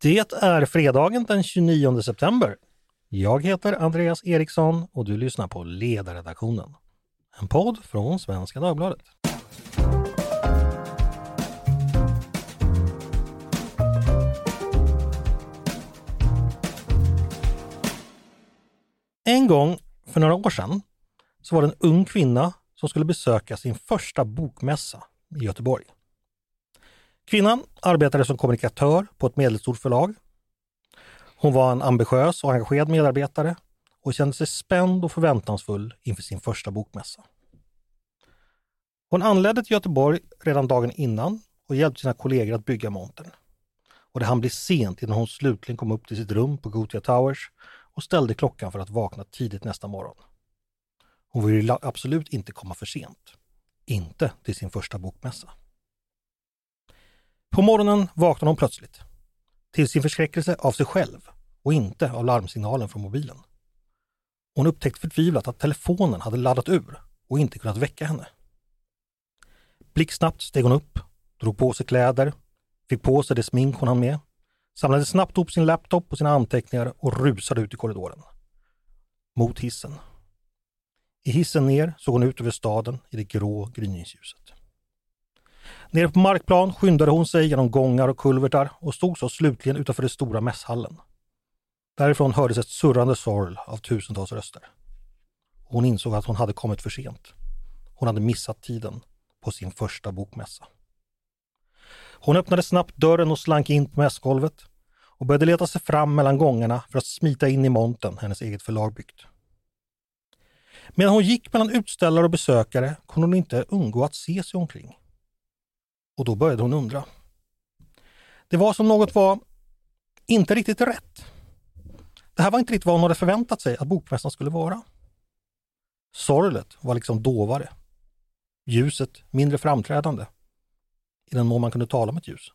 Det är fredagen den 29 september. Jag heter Andreas Eriksson och du lyssnar på Ledarredaktionen. En podd från Svenska Dagbladet. En gång för några år sedan så var det en ung kvinna som skulle besöka sin första bokmässa i Göteborg. Kvinnan arbetade som kommunikatör på ett medelstort förlag. Hon var en ambitiös och engagerad medarbetare och kände sig spänd och förväntansfull inför sin första bokmässa. Hon anlände till Göteborg redan dagen innan och hjälpte sina kollegor att bygga montern. Och det hann bli sent innan hon slutligen kom upp till sitt rum på Gothia Towers och ställde klockan för att vakna tidigt nästa morgon. Hon ville absolut inte komma för sent. Inte till sin första bokmässa. På morgonen vaknade hon plötsligt. Till sin förskräckelse av sig själv och inte av larmsignalen från mobilen. Hon upptäckte förtvivlat att telefonen hade laddat ur och inte kunnat väcka henne. Blixtsnabbt steg hon upp, drog på sig kläder, fick på sig det smink hon hann med, samlade snabbt ihop sin laptop och sina anteckningar och rusade ut i korridoren. Mot hissen. I hissen ner såg hon ut över staden i det grå gryningsljuset. Nere på markplan skyndade hon sig genom gångar och kulvertar och stod så slutligen utanför den stora mässhallen. Därifrån hördes ett surrande sorl av tusentals röster. Hon insåg att hon hade kommit för sent. Hon hade missat tiden på sin första bokmässa. Hon öppnade snabbt dörren och slank in på mässgolvet och började leta sig fram mellan gångarna för att smita in i montern hennes eget förlag byggt. Medan hon gick mellan utställare och besökare kunde hon inte undgå att se sig omkring. Och då började hon undra. Det var som något var inte riktigt rätt. Det här var inte riktigt vad hon hade förväntat sig att bokmässan skulle vara. Sorlet var liksom dovare. Ljuset mindre framträdande. I den mån man kunde tala om ett ljus.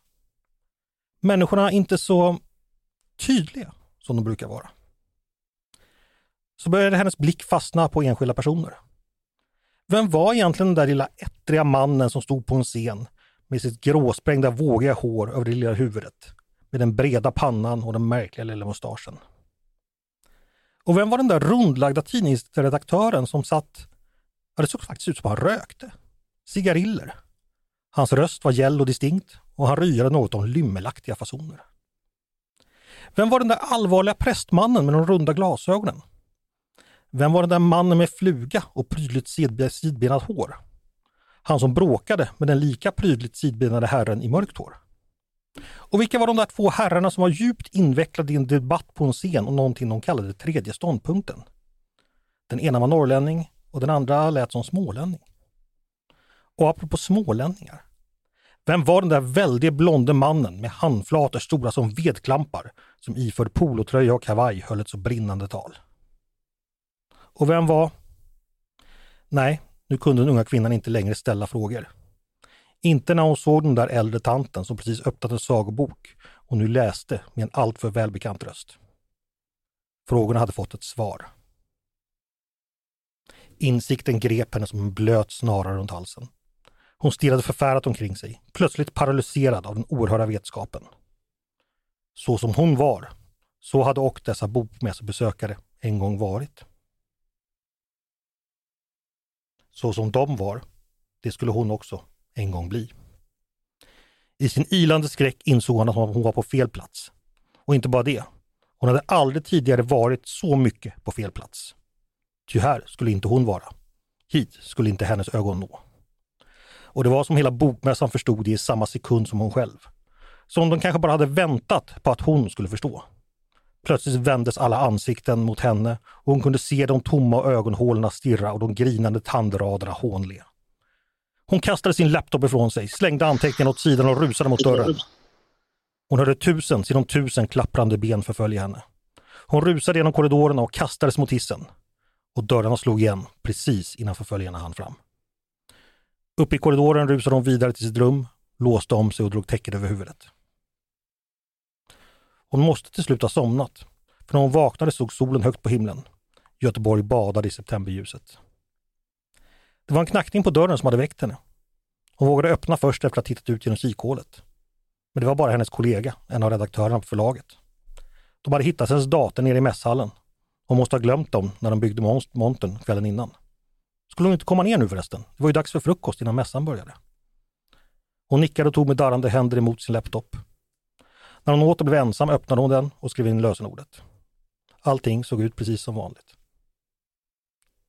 Människorna inte så tydliga som de brukar vara. Så började hennes blick fastna på enskilda personer. Vem var egentligen den där lilla ettriga mannen som stod på en scen med sitt gråsprängda vågiga hår över det lilla huvudet, med den breda pannan och den märkliga lilla mustaschen. Och vem var den där rundlagda tidningsredaktören som satt, ja det såg faktiskt ut som han rökte, cigariller. Hans röst var gäll och distinkt och han ryade något om lymmelaktiga fasoner. Vem var den där allvarliga prästmannen med de runda glasögonen? Vem var den där mannen med fluga och prydligt sidbenat hår? Han som bråkade med den lika prydligt sidbenade herren i mörkt hår. Och vilka var de där två herrarna som var djupt invecklade i en debatt på en scen om någonting de kallade tredje ståndpunkten? Den ena var norrlänning och den andra lät som smålänning. Och apropå smålänningar. Vem var den där väldige blonde mannen med handflator stora som vedklampar som iförd polotröja och kavaj höll ett så brinnande tal? Och vem var... Nej, nu kunde den unga kvinnan inte längre ställa frågor. Inte när hon såg den där äldre tanten som precis öppnat en sagobok och nu läste med en alltför välbekant röst. Frågorna hade fått ett svar. Insikten grep henne som en blöt snara runt halsen. Hon stirrade förfärat omkring sig, plötsligt paralyserad av den oerhörda vetskapen. Så som hon var, så hade och dessa bokmässebesökare en gång varit. Så som de var, det skulle hon också en gång bli. I sin ilande skräck insåg hon att hon var på fel plats. Och inte bara det. Hon hade aldrig tidigare varit så mycket på fel plats. Ty här skulle inte hon vara. Hit skulle inte hennes ögon nå. Och det var som hela bokmässan förstod det i samma sekund som hon själv. Som de kanske bara hade väntat på att hon skulle förstå. Plötsligt vändes alla ansikten mot henne och hon kunde se de tomma ögonhålorna stirra och de grinande tandraderna hånle. Hon kastade sin laptop ifrån sig, slängde anteckningen åt sidan och rusade mot dörren. Hon hörde tusen sinom tusen klapprande ben förfölja henne. Hon rusade genom korridorerna och kastades mot hissen. Och dörrarna slog igen precis innan förföljarna hann fram. Uppe i korridoren rusade hon vidare till sitt rum, låste om sig och drog täcket över huvudet. Hon måste till slut ha somnat, för när hon vaknade stod solen högt på himlen. Göteborg badade i septemberljuset. Det var en knackning på dörren som hade väckt henne. Hon vågade öppna först efter att ha tittat ut genom kikhålet. Men det var bara hennes kollega, en av redaktörerna på förlaget. De hade hittat hennes dator nere i mässhallen. Hon måste ha glömt dem när de byggde montern kvällen innan. Skulle hon inte komma ner nu förresten? Det var ju dags för frukost innan mässan började. Hon nickade och tog med darrande händer emot sin laptop. När hon åter blev ensam öppnade hon den och skrev in lösenordet. Allting såg ut precis som vanligt.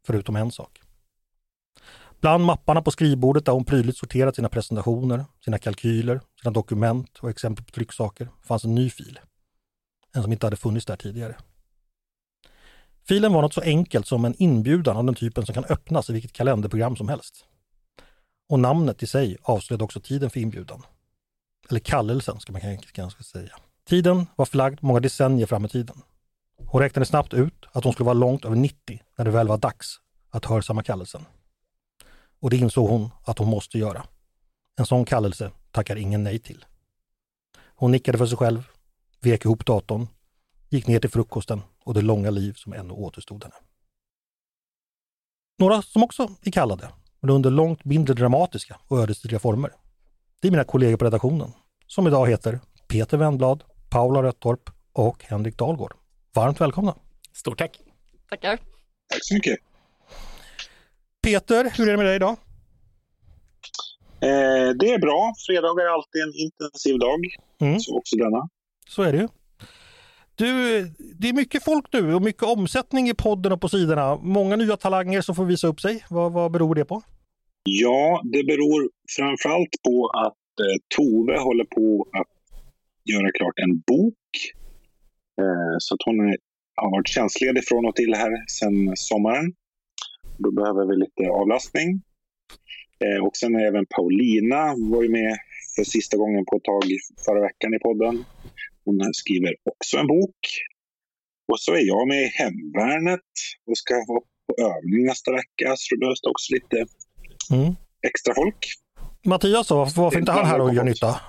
Förutom en sak. Bland mapparna på skrivbordet där hon prydligt sorterat sina presentationer, sina kalkyler, sina dokument och exempel på trycksaker fanns en ny fil. En som inte hade funnits där tidigare. Filen var något så enkelt som en inbjudan av den typen som kan öppnas i vilket kalenderprogram som helst. Och namnet i sig avslöjade också tiden för inbjudan. Eller kallelsen ska man kanske säga. Tiden var förlagd många decennier fram i tiden. Hon räknade snabbt ut att hon skulle vara långt över 90 när det väl var dags att hörsamma kallelsen. Och det insåg hon att hon måste göra. En sån kallelse tackar ingen nej till. Hon nickade för sig själv, vek ihop datorn, gick ner till frukosten och det långa liv som ännu återstod henne. Några som också är kallade, men under långt mindre dramatiska och ödesdigra former. Det är mina kollegor på redaktionen, som idag heter Peter Wendblad, Paula Röttorp och Henrik Dahlgård. Varmt välkomna! Stort tack! Tackar! Tack så mycket! Peter, hur är det med dig idag? Eh, det är bra. Fredagar är alltid en intensiv dag. Mm. Så också denna. Så är det ju. Du, det är mycket folk nu och mycket omsättning i podden och på sidorna. Många nya talanger som får visa upp sig. Vad, vad beror det på? Ja, det beror framförallt på att eh, Tove håller på att göra klart en bok. Eh, så att hon är, har varit tjänstledig från och till här sedan sommaren. Då behöver vi lite avlastning. Eh, och sen är även Paulina var ju med för sista gången på ett tag förra veckan i podden. Hon skriver också en bok. Och så är jag med i Hemvärnet och ska vara på övning nästa vecka. Så det behövs också lite mm. extra folk. Mattias då? Varför är inte han här och gör nytta?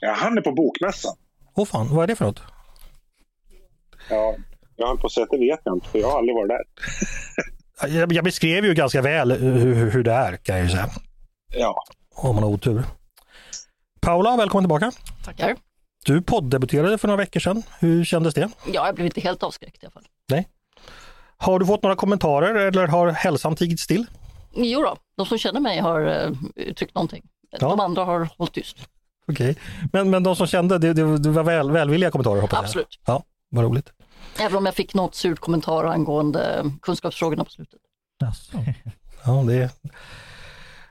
Ja, han är på bokmässan. Åh oh fan, vad är det för något? Ja, jag höll på att säga att det vet jag inte, för jag har aldrig varit där. jag, jag beskrev ju ganska väl hur, hur det är, kan jag ju säga. Ja. Om man har otur. Paula, välkommen tillbaka. Tackar. Du podddebuterade för några veckor sedan. Hur kändes det? Ja, jag blev inte helt avskräckt i alla fall. Nej. Har du fått några kommentarer eller har hälsan tigit still? Jo då, de som känner mig har uh, uttryckt någonting. Ja. De andra har hållit tyst. Okej, okay. men, men de som kände, det, det, det var väl, välvilliga kommentarer hoppas jag? Absolut. Ja, vad roligt. Även om jag fick något surt kommentar angående kunskapsfrågorna på slutet. Jaså. Ja, det,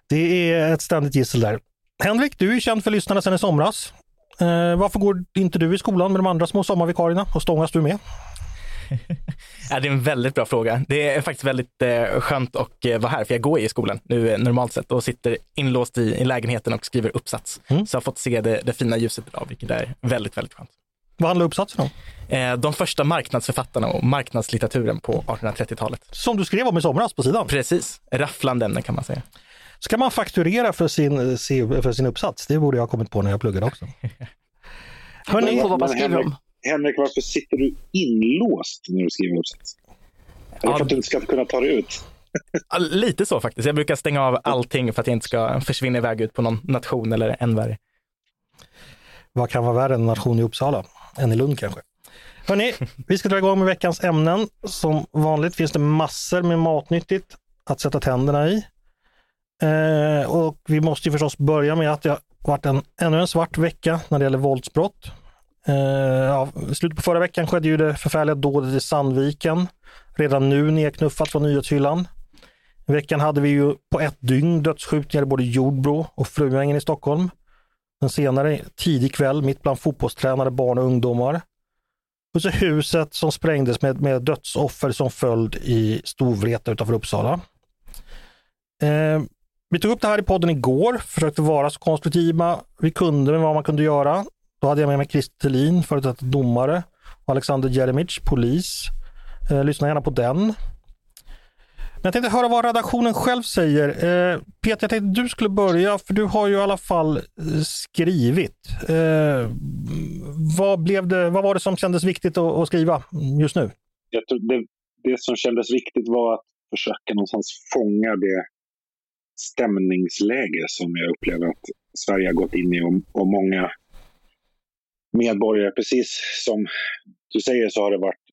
det är ett ständigt gissel där. Henrik, du är känd för lyssnarna sedan i somras. Eh, varför går inte du i skolan med de andra små sommarvikarierna och stångas du med? ja, det är en väldigt bra fråga. Det är faktiskt väldigt eh, skönt att eh, vara här, för jag går i skolan nu eh, normalt sett och sitter inlåst i, i lägenheten och skriver uppsats. Mm. Så jag har fått se det, det fina ljuset idag, vilket är väldigt, väldigt skönt. Vad handlar uppsatsen om? Eh, de första marknadsförfattarna och marknadslitteraturen på 1830-talet. Som du skrev om i somras på sidan? Precis, rafflande ämne kan man säga. Ska man fakturera för sin, för sin uppsats? Det borde jag ha kommit på när jag pluggade också. Hörrni, på vad man skriver om. Henrik, varför sitter du inlåst när du skriver uppsats? Det för att du inte ska kunna ta dig ut? Lite så faktiskt. Jag brukar stänga av allting för att jag inte ska försvinna iväg ut på någon nation eller än värre. Vad kan vara värre än en nation i Uppsala? Än i Lund kanske? Hörni, vi ska dra igång med veckans ämnen. Som vanligt finns det massor med matnyttigt att sätta tänderna i. Eh, och vi måste ju förstås börja med att det har varit en, ännu en svart vecka när det gäller våldsbrott. Eh, ja, slutet på förra veckan skedde ju det förfärliga dådet i Sandviken. Redan nu nedknuffat från nyhetshyllan. I veckan hade vi ju på ett dygn dödsskjutningar i både Jordbro och Fruängen i Stockholm. Den senare tidig kväll mitt bland fotbollstränare, barn och ungdomar. Och så huset som sprängdes med, med dödsoffer som följd i Storvreta utanför Uppsala. Eh, vi tog upp det här i podden igår, försökte vara så konstruktiva vi kunde med vad man kunde göra. Då hade jag med mig Christer Thelin, före detta domare, och Alexander Jeremic, polis. Eh, lyssna gärna på den. Men jag tänkte höra vad redaktionen själv säger. Eh, Peter, jag tänkte du skulle börja, för du har ju i alla fall eh, skrivit. Eh, vad, blev det, vad var det som kändes viktigt att, att skriva just nu? Jag tror det, det som kändes viktigt var att försöka någonstans fånga det stämningsläge som jag upplever att Sverige har gått in i och, och många medborgare. Precis som du säger så har det varit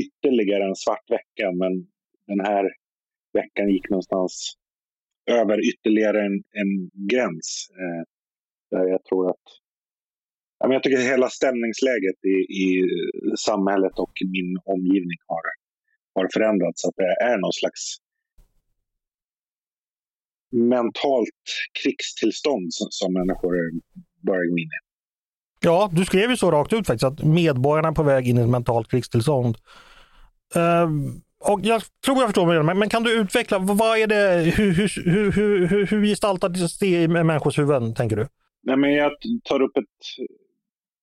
ytterligare en svart vecka, men den här veckan gick någonstans över ytterligare en, en gräns. Eh, där jag tror att ja, men jag tycker hela stämningsläget i, i samhället och min omgivning har, har förändrats. Att det är någon slags mentalt krigstillstånd som, som människor börjar gå in i. Ja, du skrev ju så rakt ut faktiskt att medborgarna är på väg in i ett mentalt krigstillstånd. Uh, och jag tror jag förstår vad men, men kan du utveckla, vad är det, hur, hur, hur, hur, hur gestaltas det i människors huvuden, tänker du? Nej, men jag tar upp ett,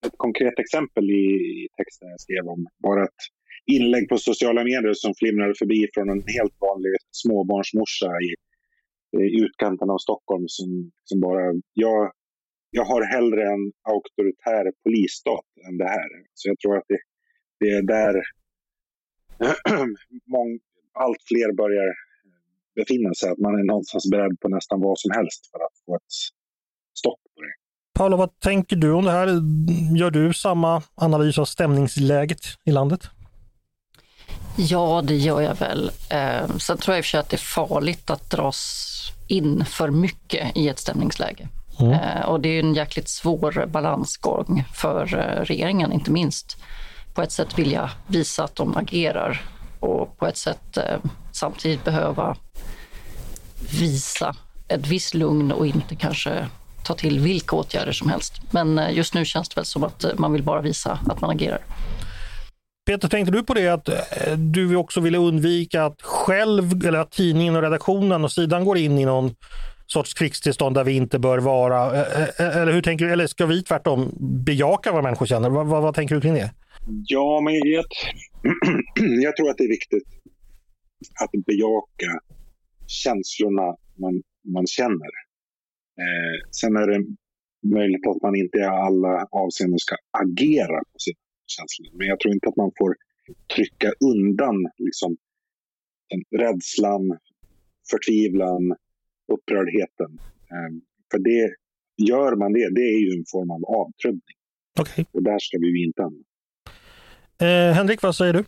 ett konkret exempel i, i texten jag skrev om bara ett inlägg på sociala medier som flimrade förbi från en helt vanlig småbarnsmorsa i, i utkanten av Stockholm som, som bara, jag, jag har hellre en auktoritär polisstat än det här. Så jag tror att det, det är där mång, allt fler börjar befinna sig. Att man är någonstans beredd på nästan vad som helst för att få ett stopp på det. Paolo, vad tänker du om det här? Gör du samma analys av stämningsläget i landet? Ja, det gör jag väl. Eh, sen tror jag i och för sig att det är farligt att dras in för mycket i ett stämningsläge. Mm. Eh, och det är en jäkligt svår balansgång för eh, regeringen, inte minst. På ett sätt vilja visa att de agerar och på ett sätt eh, samtidigt behöva visa ett visst lugn och inte kanske ta till vilka åtgärder som helst. Men just nu känns det väl som att man vill bara visa att man agerar. Peter, tänkte du på det att du också ville undvika att själv, eller att tidningen och redaktionen och sidan går in i någon sorts krigstillstånd där vi inte bör vara? Eh, eh, eh, eller hur tänker du? Eller ska vi tvärtom bejaka vad människor känner? Vad, vad, vad tänker du kring det? Ja, men jag, jag tror att det är viktigt att bejaka känslorna man, man känner. Eh, sen är det möjligt att man inte i alla avseenden ska agera på sina känslor. Men jag tror inte att man får trycka undan liksom, rädslan, förtvivlan, upprördheten. Eh, för det, gör man det, det är ju en form av avtrubbning. Okay. Och där ska vi inte hamna. Eh, Henrik, vad säger du?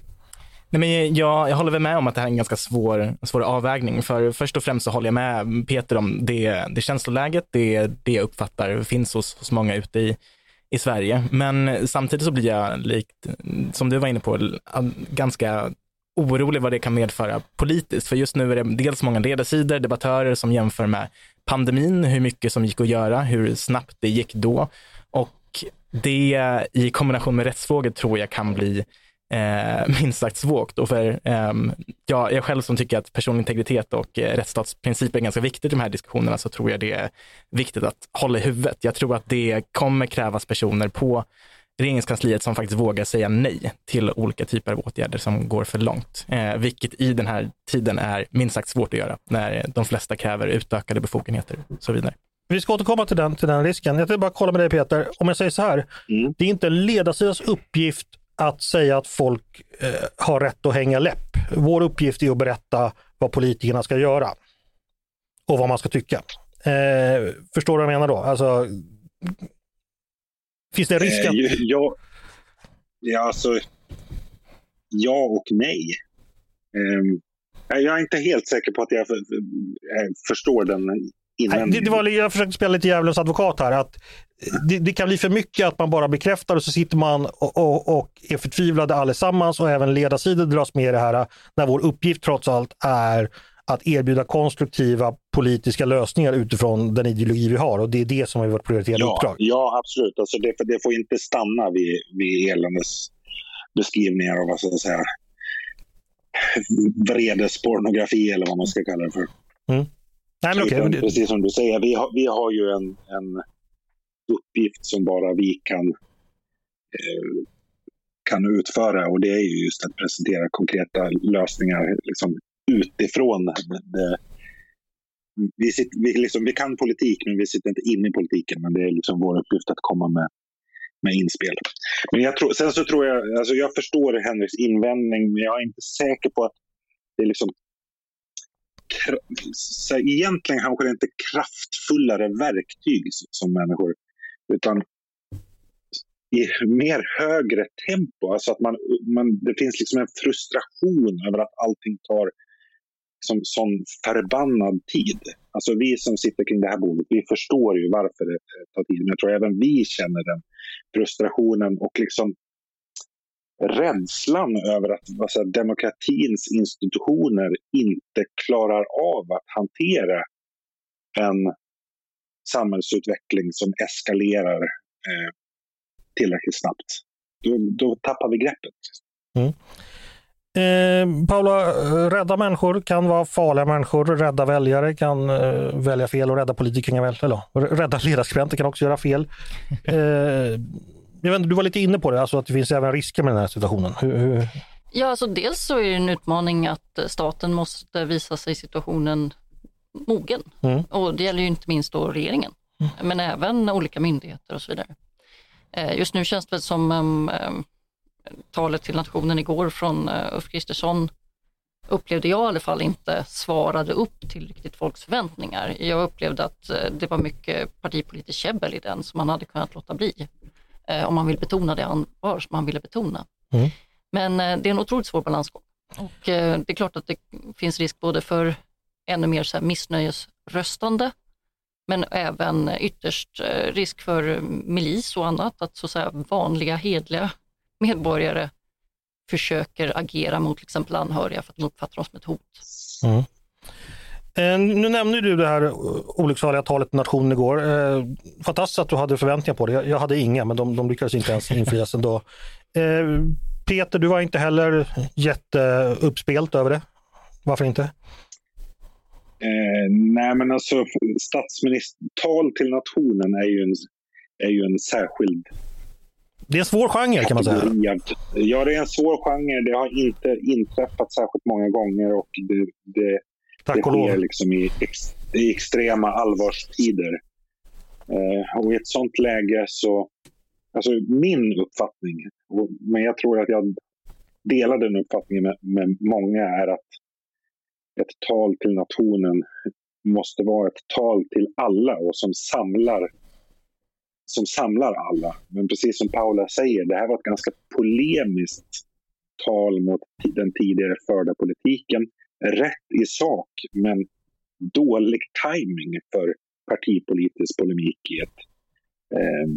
Nej, men jag, jag håller väl med om att det här är en ganska svår, svår avvägning. För först och främst så håller jag med Peter om det, det känsloläget, det, det jag uppfattar finns hos, hos många ute i, i Sverige. Men samtidigt så blir jag, likt, som du var inne på, ganska orolig vad det kan medföra politiskt. För just nu är det dels många ledarsidor, debattörer som jämför med pandemin, hur mycket som gick att göra, hur snabbt det gick då. Och det i kombination med rättsfrågor tror jag kan bli eh, minst sagt svårt. Och för, eh, jag, jag själv som tycker att personlig integritet och eh, rättsstatsprinciper är ganska viktigt i de här diskussionerna så tror jag det är viktigt att hålla i huvudet. Jag tror att det kommer krävas personer på regeringskansliet som faktiskt vågar säga nej till olika typer av åtgärder som går för långt. Eh, vilket i den här tiden är minst sagt svårt att göra när de flesta kräver utökade befogenheter och så vidare. Vi ska återkomma till den, till den risken. Jag vill bara kolla med dig Peter. Om jag säger så här. Mm. Det är inte ledarsidans uppgift att säga att folk eh, har rätt att hänga läpp. Vår uppgift är att berätta vad politikerna ska göra och vad man ska tycka. Eh, förstår du vad jag menar då? Alltså, finns det risk att... Eh, ja, ja, alltså, ja och nej. Eh, jag är inte helt säker på att jag förstår den invändningen. Det, det var, jag försökte spela lite djävulens advokat här. Att det, det, kan bli för mycket att man bara bekräftar och så sitter man och, och, och är förtvivlade allesammans och även ledarsidor dras med i det här när vår uppgift trots allt är att erbjuda konstruktiva politiska lösningar utifrån den ideologi vi har och det är det som är vårt prioriterade ja, uppdrag. Ja, absolut. Alltså det, det får inte stanna vid, vid eländes beskrivningar av vad ska jag säga, vredespornografi eller vad man ska kalla det för. Mm. Nej, men okay. Precis som du säger, vi har, vi har ju en, en uppgift som bara vi kan, eh, kan utföra och det är ju just att presentera konkreta lösningar liksom, utifrån det, vi, sitter, vi, liksom, vi kan politik, men vi sitter inte inne i politiken. Men det är liksom vår uppgift att komma med, med inspel. Men jag tror, sen så tror jag, alltså jag förstår Henriks invändning, men jag är inte säker på att det är liksom så egentligen kanske det inte kraftfullare verktyg som människor utan i mer högre tempo. Alltså att man, man, det finns liksom en frustration över att allting tar liksom sån förbannad tid. Alltså vi som sitter kring det här bordet, vi förstår ju varför det eh, tar tid. Men jag tror även vi känner den frustrationen och liksom rädslan över att alltså, demokratins institutioner inte klarar av att hantera en samhällsutveckling som eskalerar eh, tillräckligt snabbt. Då, då tappar vi greppet. Mm. Eh, Paula, rädda människor kan vara farliga människor. Rädda väljare kan eh, välja fel och rädda politiker kan väl, eller rädda ledarskribenter kan också göra fel. Eh, jag vet, du var lite inne på det, alltså att det finns även risker med den här situationen. Hur, hur... Ja, alltså dels så är det en utmaning att staten måste visa sig situationen mogen. Mm. Och det gäller ju inte minst då regeringen, mm. men även olika myndigheter och så vidare. Eh, just nu känns det som um, talet till nationen igår från uh, Ulf Kristersson upplevde jag i alla fall inte svarade upp till riktigt folks förväntningar. Jag upplevde att uh, det var mycket partipolitiskt käbbel i den som man hade kunnat låta bli. Uh, om man vill betona det ansvar som man ville betona. Mm. Men det är en otroligt svår balansgång. Och det är klart att det finns risk både för ännu mer så missnöjesröstande men även ytterst eh, risk för milis och annat, att så att säga vanliga hedliga medborgare försöker agera mot till exempel anhöriga för att de uppfattar dem som ett hot. Mm. Eh, nu nämnde du det här olycksaliga talet nationen igår. Eh, fantastiskt att du hade förväntningar på det. Jag hade inga, men de, de lyckades inte ens infrias ändå. Peter, du var inte heller jätteuppspelt över det. Varför inte? Eh, nej, men alltså statsministertal till nationen är ju en, är ju en särskild... Det är en svår genre kan man säga. Ja, det är en svår genre. Det har inte inträffat särskilt många gånger och det, det, Tack det sker liksom i, ex, i extrema allvarstider. Eh, och i ett sånt läge så... Alltså min uppfattning, men jag tror att jag delar den uppfattningen med, med många, är att ett tal till nationen måste vara ett tal till alla och som samlar, som samlar alla. Men precis som Paula säger, det här var ett ganska polemiskt tal mot den tidigare förda politiken. Rätt i sak, men dålig timing för partipolitisk polemik i ett, eh,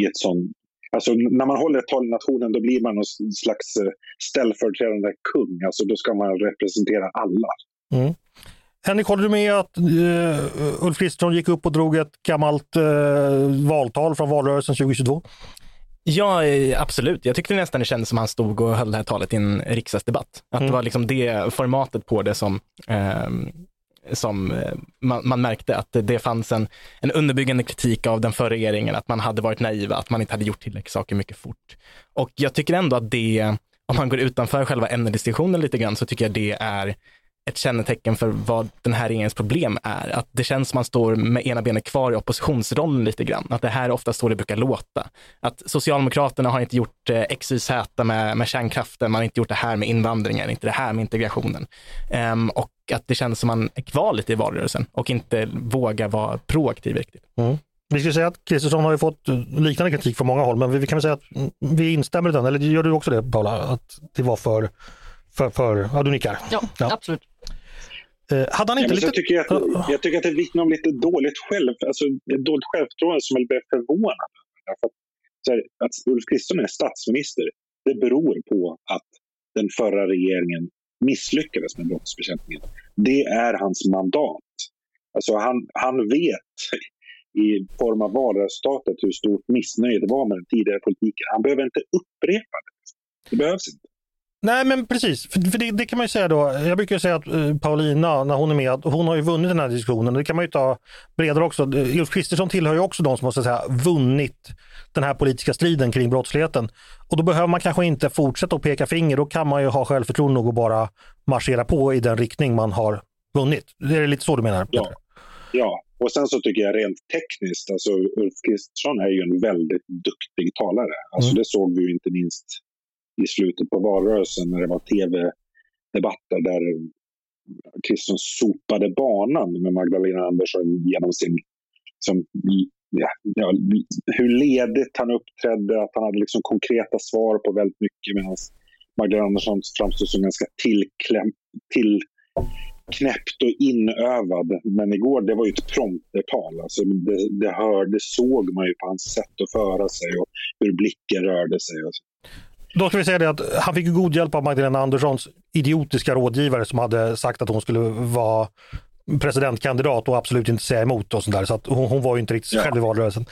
i ett sånt Alltså, när man håller ett tal i nationen då blir man någon slags eh, ställföreträdande kung. Alltså, då ska man representera alla. Mm. Henrik, håller du med att uh, Ulf Kristersson gick upp och drog ett gammalt uh, valtal från valrörelsen 2022? Ja, absolut. Jag tyckte nästan det kändes som han stod och höll det här talet i en riksdagsdebatt. Att mm. det var liksom det formatet på det som eh, som eh, man, man, märkte att det fanns en, en underbyggande kritik av den förra regeringen, att man hade varit naiva, att man inte hade gjort tillräckligt saker mycket fort. Och jag tycker ändå att det, om man går utanför själva ämnesdiskussionen lite grann, så tycker jag det är ett kännetecken för vad den här regeringens problem är. Att det känns som man står med ena benet kvar i oppositionsrollen lite grann. Att det här är ofta så det brukar låta. Att Socialdemokraterna har inte gjort eh, X, Y, Z med, med kärnkraften, man har inte gjort det här med invandringen, inte det här med integrationen. Um, och att det känns som man är kvar lite i valrörelsen och inte vågar vara proaktiv riktigt. Mm. Vi ska säga att Kristersson har ju fått eh, liknande kritik från många håll, men vi, vi kan väl säga att mm, vi instämmer i den, eller gör du också det Paula, att det var för, för, för ja du nickar? Ja, ja. absolut. Eh, hade han inte ja, lite... jag, tycker att, jag tycker att det vittnar om lite dåligt själv, alltså dåligt självförtroende som jag blev förvånad över. Att Ulf Kristersson är statsminister, det beror på att den förra regeringen misslyckades med brottsbekämpningen. Det är hans mandat. Alltså han, han vet i form av valresultatet hur stort missnöje det var med den tidigare politiken. Han behöver inte upprepa det. Det behövs inte. Nej men precis, för, för det, det, kan man ju säga då. Jag brukar säga att uh, Paulina, när hon är med, hon har ju vunnit den här diskussionen. Det kan man ju ta bredare också. Ulf Kristersson tillhör ju också de som att säga, vunnit den här politiska striden kring brottsligheten. Och då behöver man kanske inte fortsätta att peka finger. Då kan man ju ha självförtroende nog och bara marschera på i den riktning man har vunnit. Det är lite så du menar? Ja. ja, och sen så tycker jag rent tekniskt, alltså Ulf Kristersson är ju en väldigt duktig talare. Alltså mm. det såg vi ju inte minst i slutet på valrörelsen när det var tv-debatter där Kristersson sopade banan med Magdalena Andersson genom sin Som, ja, ja, hur ledigt han uppträdde, att han hade liksom konkreta svar på väldigt mycket medan Magdalena Andersson framstod som ganska tillkläm, tillknäppt och inövad. Men igår, det var ju ett promptertal. Alltså det, det, det såg man ju på hans sätt att föra sig och hur blicken rörde sig. Då ska vi säga det att han fick god hjälp av Magdalena Anderssons idiotiska rådgivare som hade sagt att hon skulle vara presidentkandidat och absolut inte säga emot och sånt där. Så att hon, hon var ju inte riktigt ja. själv i valrörelsen.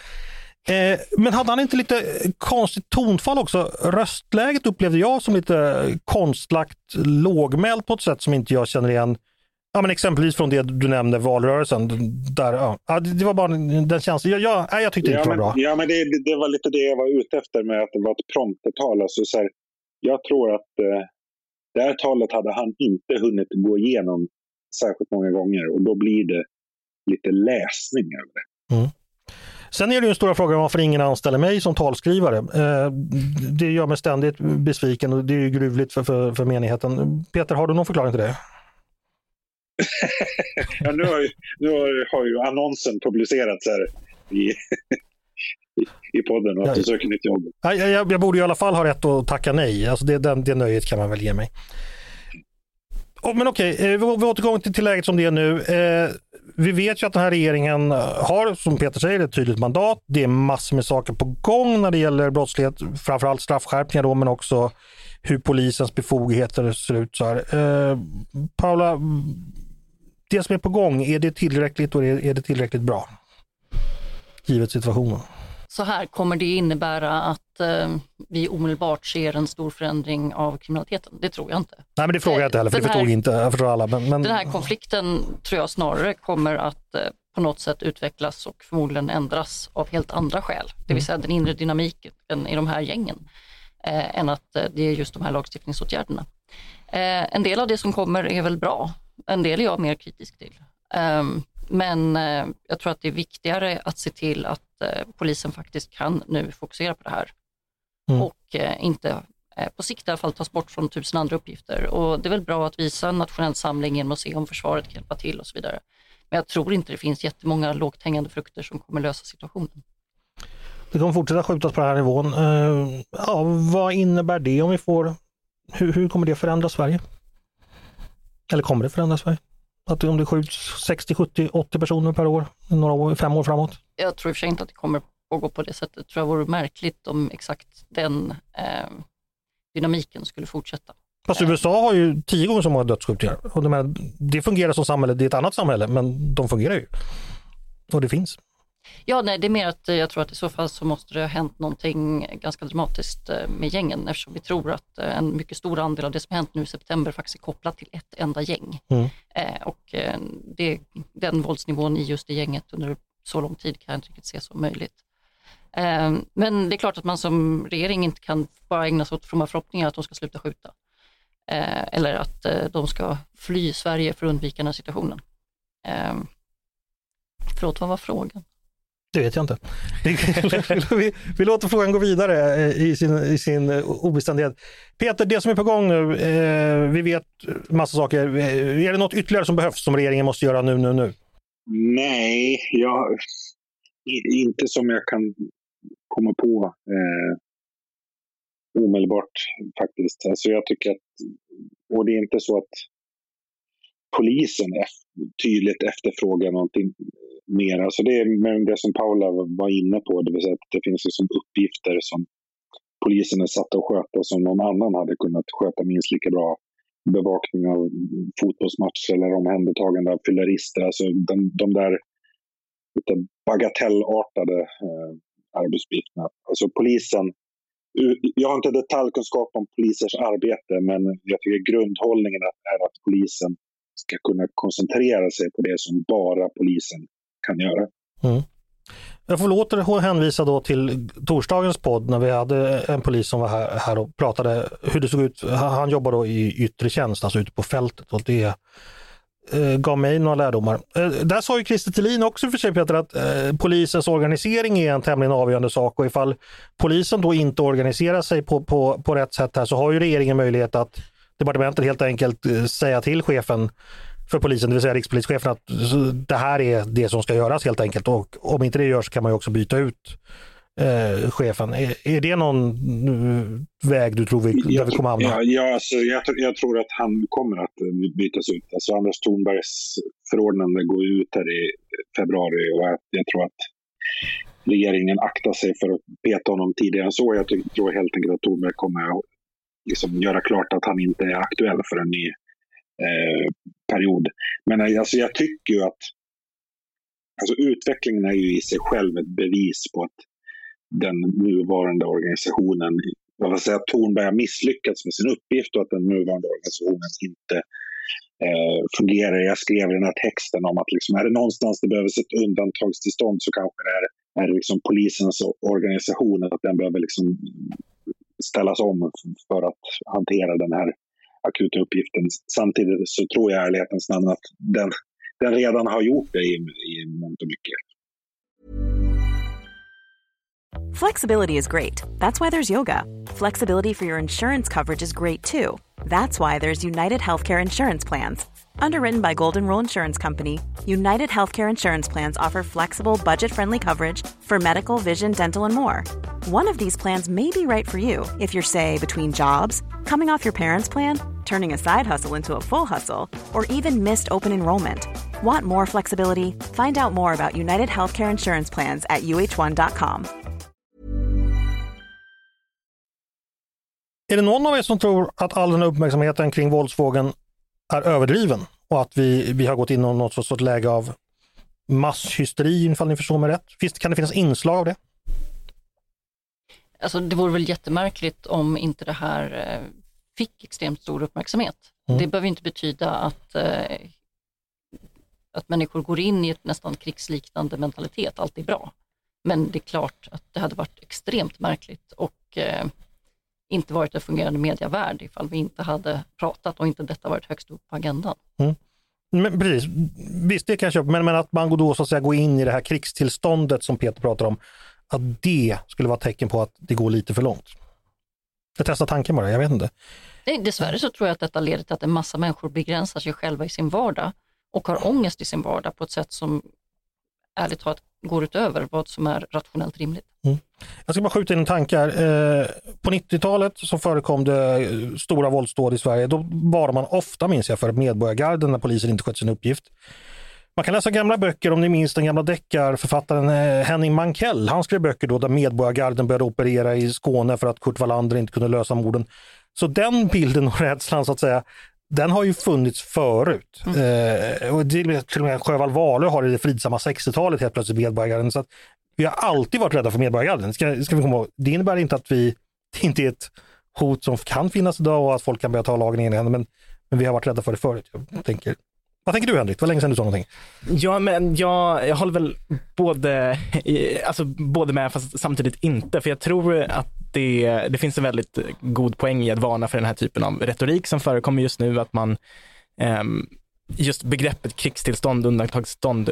Eh, men hade han inte lite konstigt tonfall också? Röstläget upplevde jag som lite konstlagt lågmält på ett sätt som inte jag känner igen. Ja, men exempelvis från det du nämnde, valrörelsen. Där, ja, det var bara den känslan. Jag, jag, jag tyckte ja, inte det var bra. Ja, men det, det, var lite det jag var ute efter med att det var ett promptertal. Alltså, så här, jag tror att eh, det här talet hade han inte hunnit gå igenom särskilt många gånger och då blir det lite läsning över det. Mm. Sen är det ju en stora frågan varför ingen anställer mig som talskrivare. Eh, det gör mig ständigt besviken och det är ju gruvligt för, för, för menigheten. Peter, har du någon förklaring till det? Ja, nu, har ju, nu har ju annonsen publicerats här i, i podden och att du söker nytt jobb. Jag, jag, jag, borde i alla fall ha rätt att tacka nej. Alltså det, det, det nöjet kan man väl ge mig. Oh, men okej, okay, eh, vi, vi återgår till, till läget som det är nu. Eh, vi vet ju att den här regeringen har, som Peter säger, ett tydligt mandat. Det är massor med saker på gång när det gäller brottslighet, framförallt straffskärpningar då, men också hur polisens befogenheter ser ut. Så här. Eh, Paula, det som är på gång, är det tillräckligt och är, det tillräckligt bra? Givet situationen så här kommer det innebära att eh, vi omedelbart ser en stor förändring av kriminaliteten. Det tror jag inte. Nej, men det frågar jag inte heller, för det förstod inte, jag förstår alla. Men, men... Den här konflikten tror jag snarare kommer att eh, på något sätt utvecklas och förmodligen ändras av helt andra skäl. Det vill mm. säga den inre dynamiken i de här gängen, eh, än att eh, det är just de här lagstiftningsåtgärderna. Eh, en del av det som kommer är väl bra, en del är jag mer kritisk till. Ehm, men eh, jag tror att det är viktigare att se till att eh, polisen faktiskt kan nu fokusera på det här mm. och eh, inte på sikt i alla fall tas bort från tusen andra uppgifter. Och det är väl bra att visa en nationell samling genom att se om försvaret kan hjälpa till och så vidare. Men jag tror inte det finns jättemånga lågt hängande frukter som kommer lösa situationen. Det kommer fortsätta skjutas på den här nivån. Ja, vad innebär det om vi får... Hur, hur kommer det förändra Sverige? Eller kommer det förändra Sverige? Att om det skjuts 60, 70, 80 personer per år, några år, fem år framåt? Jag tror i och för sig inte att det kommer att gå på det sättet. Jag tror det vore märkligt om exakt den eh, dynamiken skulle fortsätta. Fast USA har ju tio gånger så många dödsskjutningar. Och de här, det fungerar som samhälle, det är ett annat samhälle, men de fungerar ju. Och det finns. Ja, nej, det är mer att jag tror att i så fall så måste det ha hänt någonting ganska dramatiskt eh, med gängen eftersom vi tror att eh, en mycket stor andel av det som hänt nu i september faktiskt är kopplat till ett enda gäng. Mm. Eh, och det, den våldsnivån i just det gänget under så lång tid kan jag inte riktigt se som möjligt. Men det är klart att man som regering inte kan bara ägna sig åt fromma förhoppningar att de ska sluta skjuta. Eller att de ska fly Sverige för att undvika den här situationen. Förlåt, vad var frågan? Det vet jag inte. vi, vi, låter frågan gå vidare eh, i sin, i sin eh, obeständighet. Peter, det som är på gång nu, eh, vi vet massa saker. Eh, är det något ytterligare som behövs som regeringen måste göra nu, nu, nu? Nej, jag, inte som jag kan komma på eh, omedelbart faktiskt. Alltså jag tycker att, och det är inte så att polisen tydligt efterfrågar någonting mer. Alltså det är det som Paula var inne på, det vill säga att det finns liksom uppgifter som polisen är satta att sköta som någon annan hade kunnat sköta minst lika bra. Bevakning av fotbollsmatcher eller omhändertagande av fyllerister. Alltså de, de där lite bagatellartade eh, arbetsuppgifterna. Alltså polisen, jag har inte detaljkunskap om polisers arbete, men jag tycker grundhållningen är att polisen ska kunna koncentrera sig på det som bara polisen kan göra. Mm. Jag får åter hänvisa då till torsdagens podd när vi hade en polis som var här, här och pratade hur det såg ut. Han jobbar då i yttre tjänst, alltså ute på fältet och det eh, gav mig några lärdomar. Eh, där sa ju Christer Thelin också för sig Peter att eh, polisens organisering är en tämligen avgörande sak och ifall polisen då inte organiserar sig på, på, på rätt sätt här så har ju regeringen möjlighet att departementet helt enkelt eh, säga till chefen för polisen, det vill säga rikspolischefen, att det här är det som ska göras helt enkelt. Och om inte det görs kan man också byta ut eh, chefen. Är, är, det någon eh, väg du tror vi, där vi kommer hamna? Ja, ja alltså, jag, jag, tror att han kommer att bytas ut. Alltså Anders Thornbergs förordnande går ut här i februari och jag, jag tror att regeringen aktar sig för att peta honom tidigare än så. Jag tror helt enkelt att Thornberg kommer att liksom göra klart att han inte är aktuell för en ny eh, period. Men eh, alltså, jag tycker ju att alltså, utvecklingen är ju i sig själv ett bevis på att den nuvarande organisationen, vad vill säga, Tornberg har misslyckats med sin uppgift och att den nuvarande organisationen inte eh, fungerar. Jag skrev den här texten om att liksom, är det någonstans det behövs ett undantagstillstånd så kanske det är, är liksom polisens organisation, att den behöver liksom ställas om för att hantera den här akuta uppgiften. Samtidigt så tror jag i ärlighetens namn att den, den redan har gjort det i, i mångt och mycket. Flexibility is great. That's why there's yoga. Flexibility for your insurance coverage is great too. That's why there's United Healthcare Insurance Plans. Underwritten by Golden Rule Insurance Company, United Healthcare Insurance Plans offer flexible, budget friendly coverage for medical, vision, dental, and more. One of these plans may be right for you if you're, say, between jobs, coming off your parents' plan, turning a side hustle into a full hustle, or even missed open enrollment. Want more flexibility? Find out more about United Healthcare Insurance Plans at uh1.com. Är det någon av er som tror att all den uppmärksamheten kring våldsvågen är överdriven och att vi, vi har gått in i något sorts läge av masshysteri, ifall ni förstår mig rätt? Finns, kan det finnas inslag av det? Alltså det vore väl jättemärkligt om inte det här eh, fick extremt stor uppmärksamhet. Mm. Det behöver inte betyda att, eh, att människor går in i ett nästan krigsliknande mentalitet, allt är bra. Men det är klart att det hade varit extremt märkligt och eh, inte varit en fungerande medievärld ifall vi inte hade pratat och inte detta varit högst upp på agendan. Mm. Men precis, visst det kan jag köpa, men, men att man då så att säga går in i det här krigstillståndet som Peter pratar om, att det skulle vara tecken på att det går lite för långt. Jag testar tanken bara, jag vet inte. Nej, dessvärre så tror jag att detta leder till att en massa människor begränsar sig själva i sin vardag och har ångest i sin vardag på ett sätt som ärligt talat går utöver vad som är rationellt rimligt. Mm. Jag ska bara skjuta in en tanke här. Eh, på 90-talet så förekom det eh, stora våldsdåd i Sverige. Då var man ofta, minns jag, för medborgargarden när polisen inte skötte sin uppgift. Man kan läsa gamla böcker om ni minns den gamla deckarförfattaren eh, Henning Mankell. Han skrev böcker då där medborgargarden började operera i Skåne för att Kurt Wallander inte kunde lösa morden. Så den bilden och rädslan så att säga, den har ju funnits förut. Mm. Eh, och till och med Sjöwall Wahlöö har i det fridsamma 60-talet helt plötsligt medborgargarden. Så att vi har alltid varit rädda för medborgargarden. Ska, ska vi komma ihåg. Det innebär inte att vi det inte är ett hot som kan finnas idag och att folk kan börja ta lagen i egna händer. Men, men vi har varit rädda för det förut. Jag tänker, vad tänker du Henrik? Det var länge sedan du sa någonting. Ja, men jag, jag håller väl både, alltså, både med fast samtidigt inte. För jag tror att det, det finns en väldigt god poäng i att varna för den här typen av retorik som förekommer just nu. Att man, ehm, just begreppet krigstillstånd, undantagstillstånd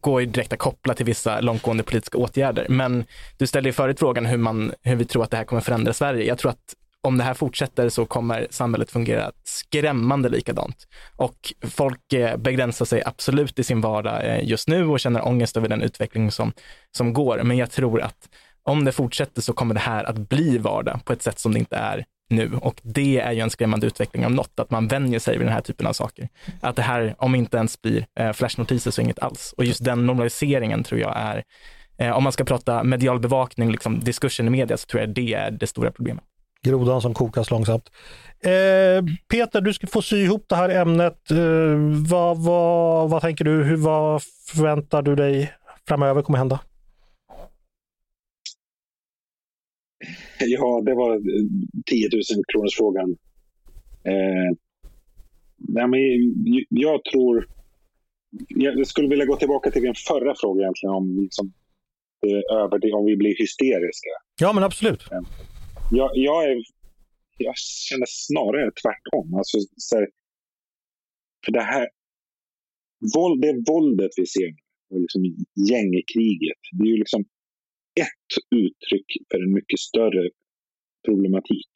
går ju direkt att koppla till vissa långtgående politiska åtgärder. Men du ställde ju förut frågan hur, man, hur vi tror att det här kommer förändra Sverige. Jag tror att om det här fortsätter så kommer samhället fungera skrämmande likadant. Och folk eh, begränsar sig absolut i sin vardag eh, just nu och känner ångest över den utveckling som, som går. Men jag tror att om det fortsätter så kommer det här att bli vardag på ett sätt som det inte är nu. Och det är ju en skrämmande utveckling av något, att man vänjer sig vid den här typen av saker. Att det här, om inte ens blir eh, flashnotiser så inget alls. Och just den normaliseringen tror jag är, om man ska prata medial bevakning, liksom diskursen i media, så tror jag det är det stora problemet. Grodan som kokas långsamt. Eh, Peter, du ska få sy ihop det här ämnet. Eh, vad, vad, vad tänker du? Hur, vad förväntar du dig framöver kommer hända? Ja, det var 10 000 kronors frågan. Eh, nej, men jag tror... Jag skulle vilja gå tillbaka till din förra fråga egentligen om, liksom, över, om vi blir hysteriska. Ja, men absolut. Eh, jag, jag, är, jag känner snarare tvärtom. Alltså, så här, för det här våld, det våldet vi ser, liksom gängkriget, det är ju liksom ett uttryck för en mycket större problematik.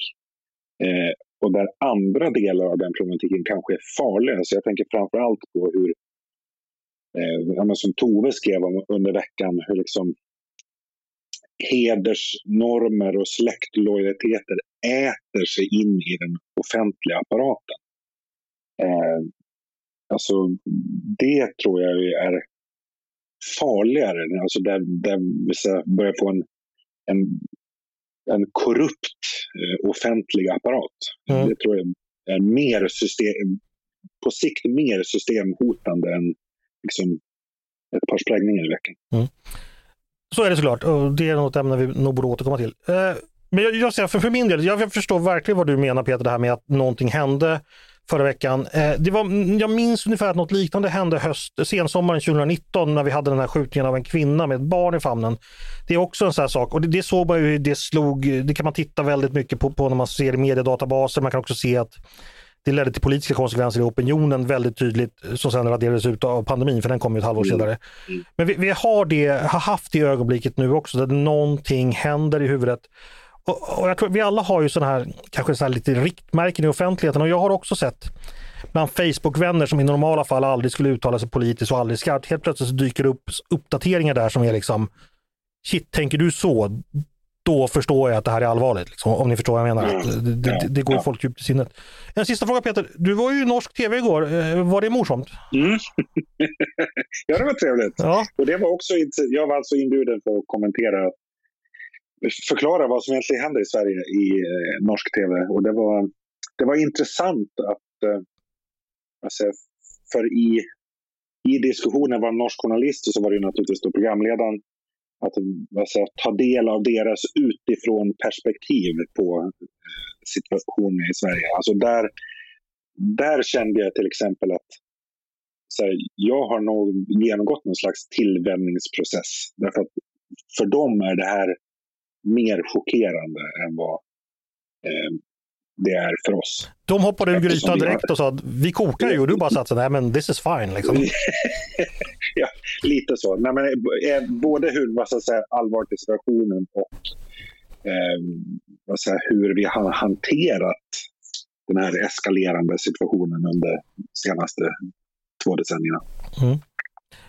Eh, och där andra delar av den problematiken kanske är farliga. Så jag tänker framför allt på hur, eh, som Tove skrev om under veckan, hur liksom hedersnormer och släktlojaliteter äter sig in i den offentliga apparaten. Eh, alltså, det tror jag är farligare, alltså där, där vi börjar få en, en, en korrupt eh, offentlig apparat. Mm. Det tror jag är mer system, på sikt mer systemhotande än liksom, ett par sprängningar i veckan. Mm. Så är det såklart och det är något ämne vi nog borde återkomma till. Eh, men jag, jag, för, för min del, jag förstår verkligen vad du menar Peter, det här med att någonting hände förra veckan. Eh, det var, jag minns ungefär att något liknande hände höst, sensommaren 2019 när vi hade den här skjutningen av en kvinna med ett barn i famnen. Det är också en sån här sak och det, det såg man ju, det slog, det kan man titta väldigt mycket på, på när man ser i mediedatabaser. Man kan också se att det ledde till politiska konsekvenser i opinionen väldigt tydligt som sen raderades ut av pandemin för den kom ju ett halvår mm. senare. Mm. Men vi, vi, har, det, har haft det ögonblicket nu också där någonting händer i huvudet. Och, och jag tror vi alla har ju sådana här, kanske så här lite riktmärken i offentligheten och jag har också sett bland Facebook-vänner som i normala fall aldrig skulle uttala sig politiskt och aldrig skarpt. Helt plötsligt dyker det upp uppdateringar där som är liksom Shit, tänker du så? Då förstår jag att det här är allvarligt. Liksom, om ni förstår vad jag menar. Det, det, det går folk djupt i sinnet. En sista fråga Peter. Du var ju i norsk tv igår. Eh, var det morsomt? Mm. ja, det var trevligt. Ja. Och det var också, jag var alltså inbjuden för att kommentera förklara vad som egentligen händer i Sverige i eh, norsk tv. Och det var, det var intressant att eh, alltså, för i, i diskussionen var norsk journalist och så var det naturligtvis då programledaren att alltså, ta del av deras utifrån perspektiv på eh, situationen i Sverige. Alltså där, där kände jag till exempel att här, jag har nog genomgått någon slags tillvänjningsprocess. Därför att för dem är det här mer chockerande än vad eh, det är för oss. De hoppade ur grytan direkt och sa vi kokar ju och du bara satt så nej men this is fine. Liksom. ja, lite så. Nej, men, eh, både hur vad ska jag säga, allvarligt i situationen och eh, vad ska jag, hur vi har hanterat den här eskalerande situationen under de senaste två decennierna. Mm.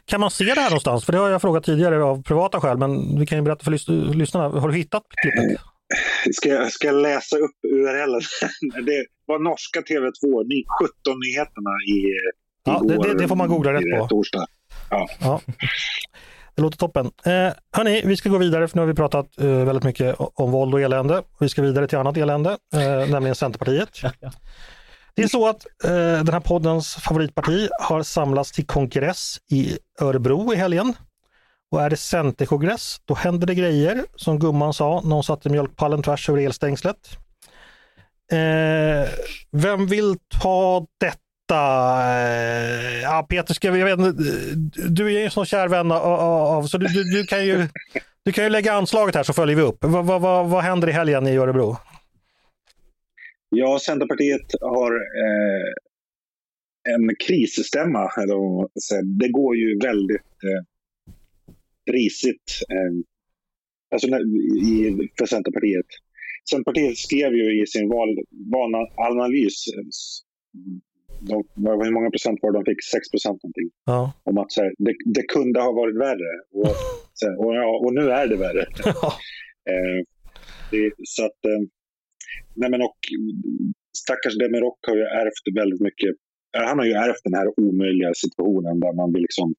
Kan man se det här någonstans? För det har jag frågat tidigare av privata skäl, men vi kan ju berätta för lys lyssnarna. Har du hittat klippet? Eh, ska jag, ska jag läsa upp URLen? det var norska TV2, 17-nyheterna i Ja, det, det, det, får man googla rätt på. Torsdag. Ja. ja. Det låter toppen. Eh, hörni, vi ska gå vidare för nu har vi pratat eh, väldigt mycket om våld och elände. Vi ska vidare till annat elände, eh, nämligen Centerpartiet. Det är så att eh, den här poddens favoritparti har samlats till kongress i Örebro i helgen. Och är det Centerkongress, då händer det grejer, som gumman sa när hon satte mjölkpallen tvärs över elstängslet. Eh, vem vill ta detta? Eh, ja, Peter, ska vi, jag vet, du är ju en sån kär vän av, så du, du, du, kan ju, du kan ju lägga anslaget här så följer vi upp. Vad, vad, vad, vad händer i helgen i Örebro? Ja, Centerpartiet har eh, en krisstämma. Eller, det går ju väldigt eh, risigt eh, alltså, i, för Centerpartiet. Centerpartiet skrev ju i sin valanalys de, hur många procent var det de fick? 6 procent någonting. Ja. Om att så här, det, det, kunde ha varit värre. Och, här, och, ja, och nu är det värre. Ja. eh, det, så att, eh, nej men och stackars Demirok har ju ärvt väldigt mycket. Han har ju ärvt den här omöjliga situationen där man vill liksom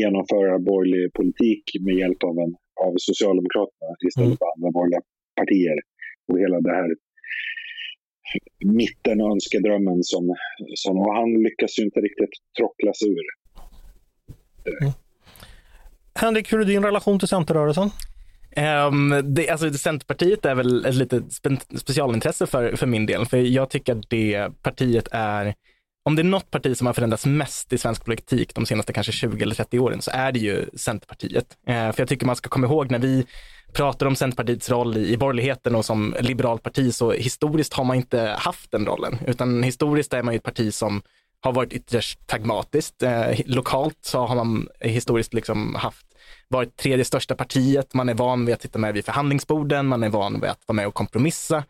genomföra borgerlig politik med hjälp av, en, av Socialdemokraterna istället mm. för andra borgerliga partier. Och hela det här mitten och önskedrömmen som, som och han lyckas ju inte riktigt trockla sig ur. Mm. Henrik, hur är din relation till Centerrörelsen? Um, det, alltså, Centerpartiet är väl ett litet spe specialintresse för, för min del, för jag tycker att det partiet är om det är något parti som har förändrats mest i svensk politik de senaste kanske 20 eller 30 åren så är det ju Centerpartiet. Eh, för jag tycker man ska komma ihåg när vi pratar om Centerpartiets roll i, i borgerligheten och som liberalt parti så historiskt har man inte haft den rollen, utan historiskt är man ju ett parti som har varit ytterst pragmatiskt. Eh, lokalt så har man historiskt liksom haft varit tredje största partiet, man är van vid att sitta med vid förhandlingsborden, man är van vid att vara med och kompromissa.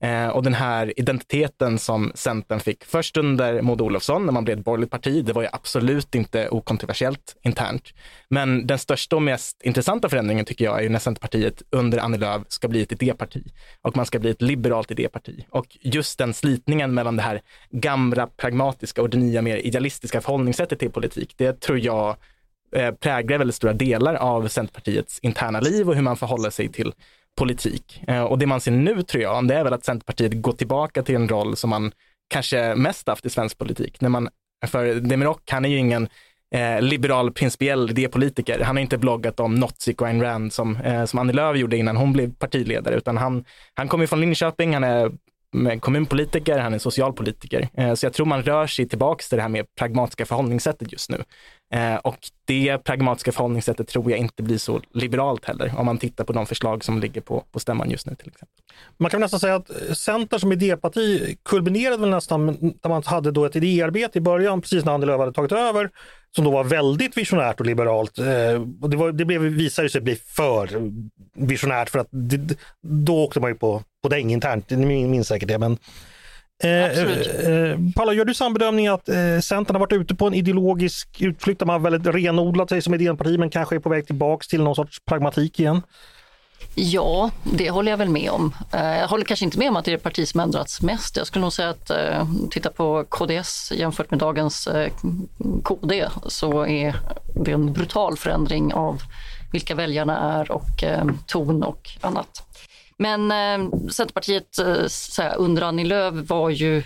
Eh, och den här identiteten som Centern fick först under Maud Olofsson när man blev ett borgerligt parti, det var ju absolut inte okontroversiellt internt. Men den största och mest intressanta förändringen tycker jag är ju när Centerpartiet under Annie Lööf ska bli ett idéparti och man ska bli ett liberalt idéparti. Och just den slitningen mellan det här gamla pragmatiska och det nya mer idealistiska förhållningssättet till politik, det tror jag Eh, präglar väldigt stora delar av Centerpartiets interna liv och hur man förhåller sig till politik. Eh, och det man ser nu tror jag, det är väl att Centerpartiet går tillbaka till en roll som man kanske mest haft i svensk politik. När man, för Demirok, han är ju ingen eh, liberal principiell idépolitiker. Han har inte bloggat om Nozick och Ayn Rand som, eh, som Annie Lööf gjorde innan hon blev partiledare, utan han, han kommer från Linköping, han är kommunpolitiker, han är socialpolitiker. Eh, så jag tror man rör sig tillbaka till det här mer pragmatiska förhållningssättet just nu. Eh, och det pragmatiska förhållningssättet tror jag inte blir så liberalt heller, om man tittar på de förslag som ligger på, på stämman just nu till exempel. Man kan nästan säga att Centern som idéparti kulminerade väl nästan när man hade då ett idéarbete i början, precis när Annie Lööf hade tagit över, som då var väldigt visionärt och liberalt. Eh, och det, var, det blev, visade sig bli för visionärt för att det, då åkte man ju på, på däng internt, ni minns säkert det. Men, Eh, eh, Paula, gör du samma bedömning att eh, Centern har varit ute på en ideologisk utflykt där man väldigt renodlat sig som idéparti men kanske är på väg tillbaks till någon sorts pragmatik igen? Ja, det håller jag väl med om. Eh, jag håller kanske inte med om att det är det parti som ändrats mest. Jag skulle nog säga att eh, titta på KDS jämfört med dagens eh, KD så är det en brutal förändring av vilka väljarna är och ton och annat. Men Centerpartiet under Annie Lööf var ju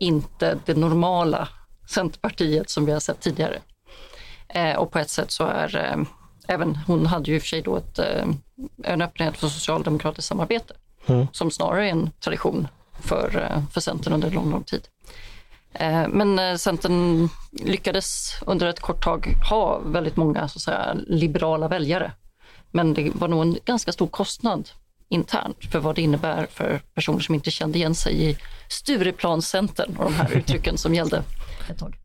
inte det normala Centerpartiet som vi har sett tidigare. Och på ett sätt så är även hon hade ju i och för sig då ett, eh, en öppenhet för socialdemokratiskt samarbete mm. som snarare är en tradition för, eh, för Centern under lång, lång tid. Eh, men Centern lyckades under ett kort tag ha väldigt många så att säga, liberala väljare. Men det var nog en ganska stor kostnad internt för vad det innebär för personer som inte kände igen sig i Stureplanscentern och de här uttrycken som gällde ett tag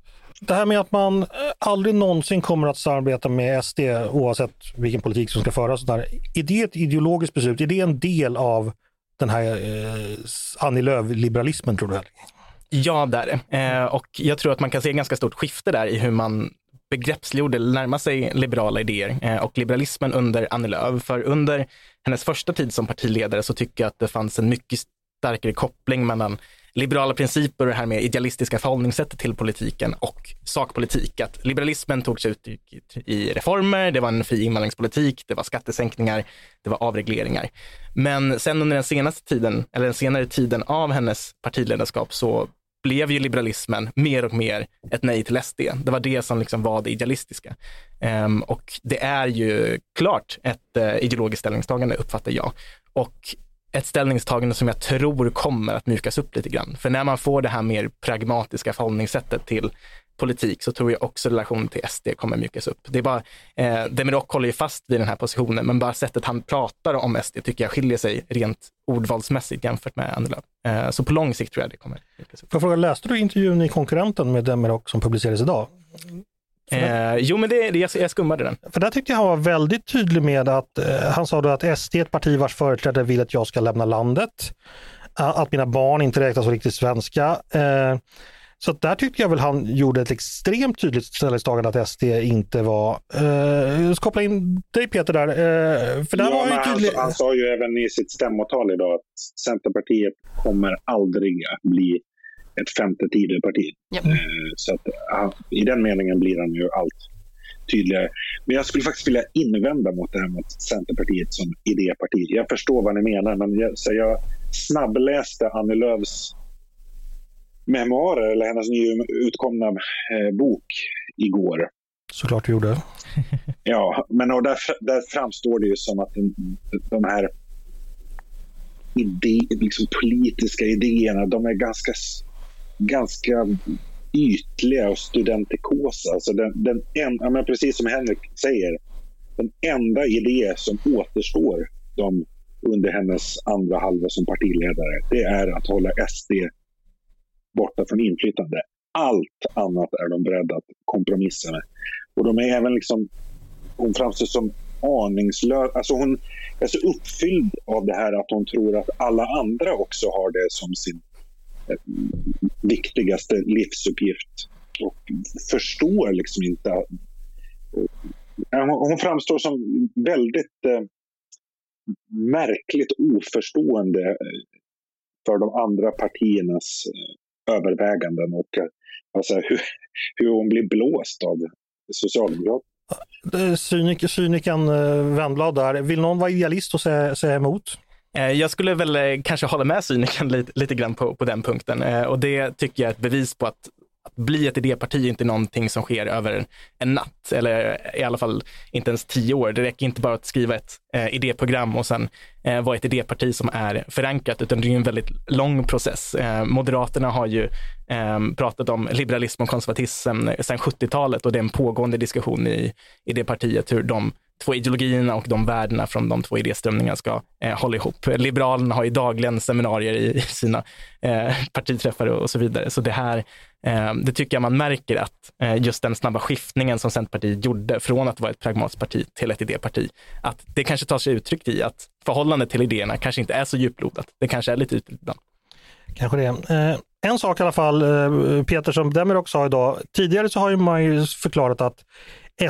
det här med att man eh, aldrig någonsin kommer att samarbeta med SD oavsett vilken politik som ska föras. Där. Är det ett ideologiskt beslut? Är det en del av den här eh, Annie Lööf-liberalismen tror du? Ja, det är det. Eh, och jag tror att man kan se ganska stort skifte där i hur man begreppsliggjorde närma sig liberala idéer eh, och liberalismen under Annie Lööf. För under hennes första tid som partiledare så tycker jag att det fanns en mycket starkare koppling mellan liberala principer och det här med idealistiska förhållningssättet till politiken och sakpolitik. Att liberalismen tog sig ut i reformer, det var en fri invandringspolitik, det var skattesänkningar, det var avregleringar. Men sen under den senaste tiden, eller den senare tiden av hennes partiledarskap så blev ju liberalismen mer och mer ett nej till SD. Det var det som liksom var det idealistiska. Um, och det är ju klart ett uh, ideologiskt ställningstagande uppfattar jag. Och ett ställningstagande som jag tror kommer att mjukas upp lite grann. För när man får det här mer pragmatiska förhållningssättet till politik så tror jag också relationen till SD kommer mjukas upp. Det är bara, eh, Demirok håller ju fast vid den här positionen, men bara sättet han pratar om SD tycker jag skiljer sig rent ordvalsmässigt jämfört med Annie Lööf. Eh, så på lång sikt tror jag det kommer mjukas upp. Får jag fråga, läste du intervjun i Konkurrenten med Demirok som publicerades idag? Eh, jo, men det, det, jag skummade den. För där tyckte jag han var väldigt tydlig med att eh, han sa då att SD är ett parti vars företrädare vill att jag ska lämna landet. Att mina barn inte räknas som riktigt svenska. Eh, så där tyckte jag väl han gjorde ett extremt tydligt ställningstagande att SD inte var... Eh, koppla in dig Peter där. Eh, för där ja, var han, tydlig... han sa ju även i sitt stämmotal idag att Centerpartiet kommer aldrig att bli ett femte Tidöparti. Yep. Eh, så att, i den meningen blir han ju allt tydligare. Men jag skulle faktiskt vilja invända mot det här med Centerpartiet som idéparti. Jag förstår vad ni menar, men jag, så jag snabbläste Annie Lööfs memoarer, eller hennes nyutkomna eh, bok, igår. Såklart du gjorde. ja, men och där, där framstår det ju som att den, de här idé, liksom politiska idéerna, de är ganska ganska ytliga och studentikosa. Alltså den, den en, ja, men precis som Henrik säger, den enda idé som återstår de, under hennes andra halva som partiledare, det är att hålla SD borta från inflytande. Allt annat är de beredda att kompromissa med. Och de är även liksom, hon framstår som aningslös. Alltså hon är så uppfylld av det här att hon tror att alla andra också har det som sin eh, viktigaste livsuppgift. Och förstår liksom inte... Eh, hon framstår som väldigt eh, märkligt oförstående eh, för de andra partiernas eh, överväganden och alltså, hur, hur hon blir blåst av Socialdemokraterna. Cynik, cynikern Wennblad där, vill någon vara idealist och säga, säga emot? Jag skulle väl kanske hålla med cynikern lite, lite grann på, på den punkten och det tycker jag är ett bevis på att att bli ett idéparti är inte någonting som sker över en natt, eller i alla fall inte ens tio år. Det räcker inte bara att skriva ett eh, idéprogram och sen eh, vara ett idéparti som är förankrat, utan det är en väldigt lång process. Eh, Moderaterna har ju eh, pratat om liberalism och konservatism sedan 70-talet och det är en pågående diskussion i, i det partiet hur de två ideologierna och de värdena från de två idéströmningarna ska eh, hålla ihop. Liberalerna har ju dagligen seminarier i, i sina eh, partiträffar och så vidare. Så det här, Eh, det tycker jag man märker att eh, just den snabba skiftningen som Centerpartiet gjorde från att vara ett pragmatiskt parti till ett idéparti, att det kanske tar sig uttryck i att förhållandet till idéerna kanske inte är så djuplodat. Det kanske är lite ytligt ibland. Kanske det. Eh, en sak i alla fall, eh, Peter, som Demirok sa idag. Tidigare så har ju man ju förklarat att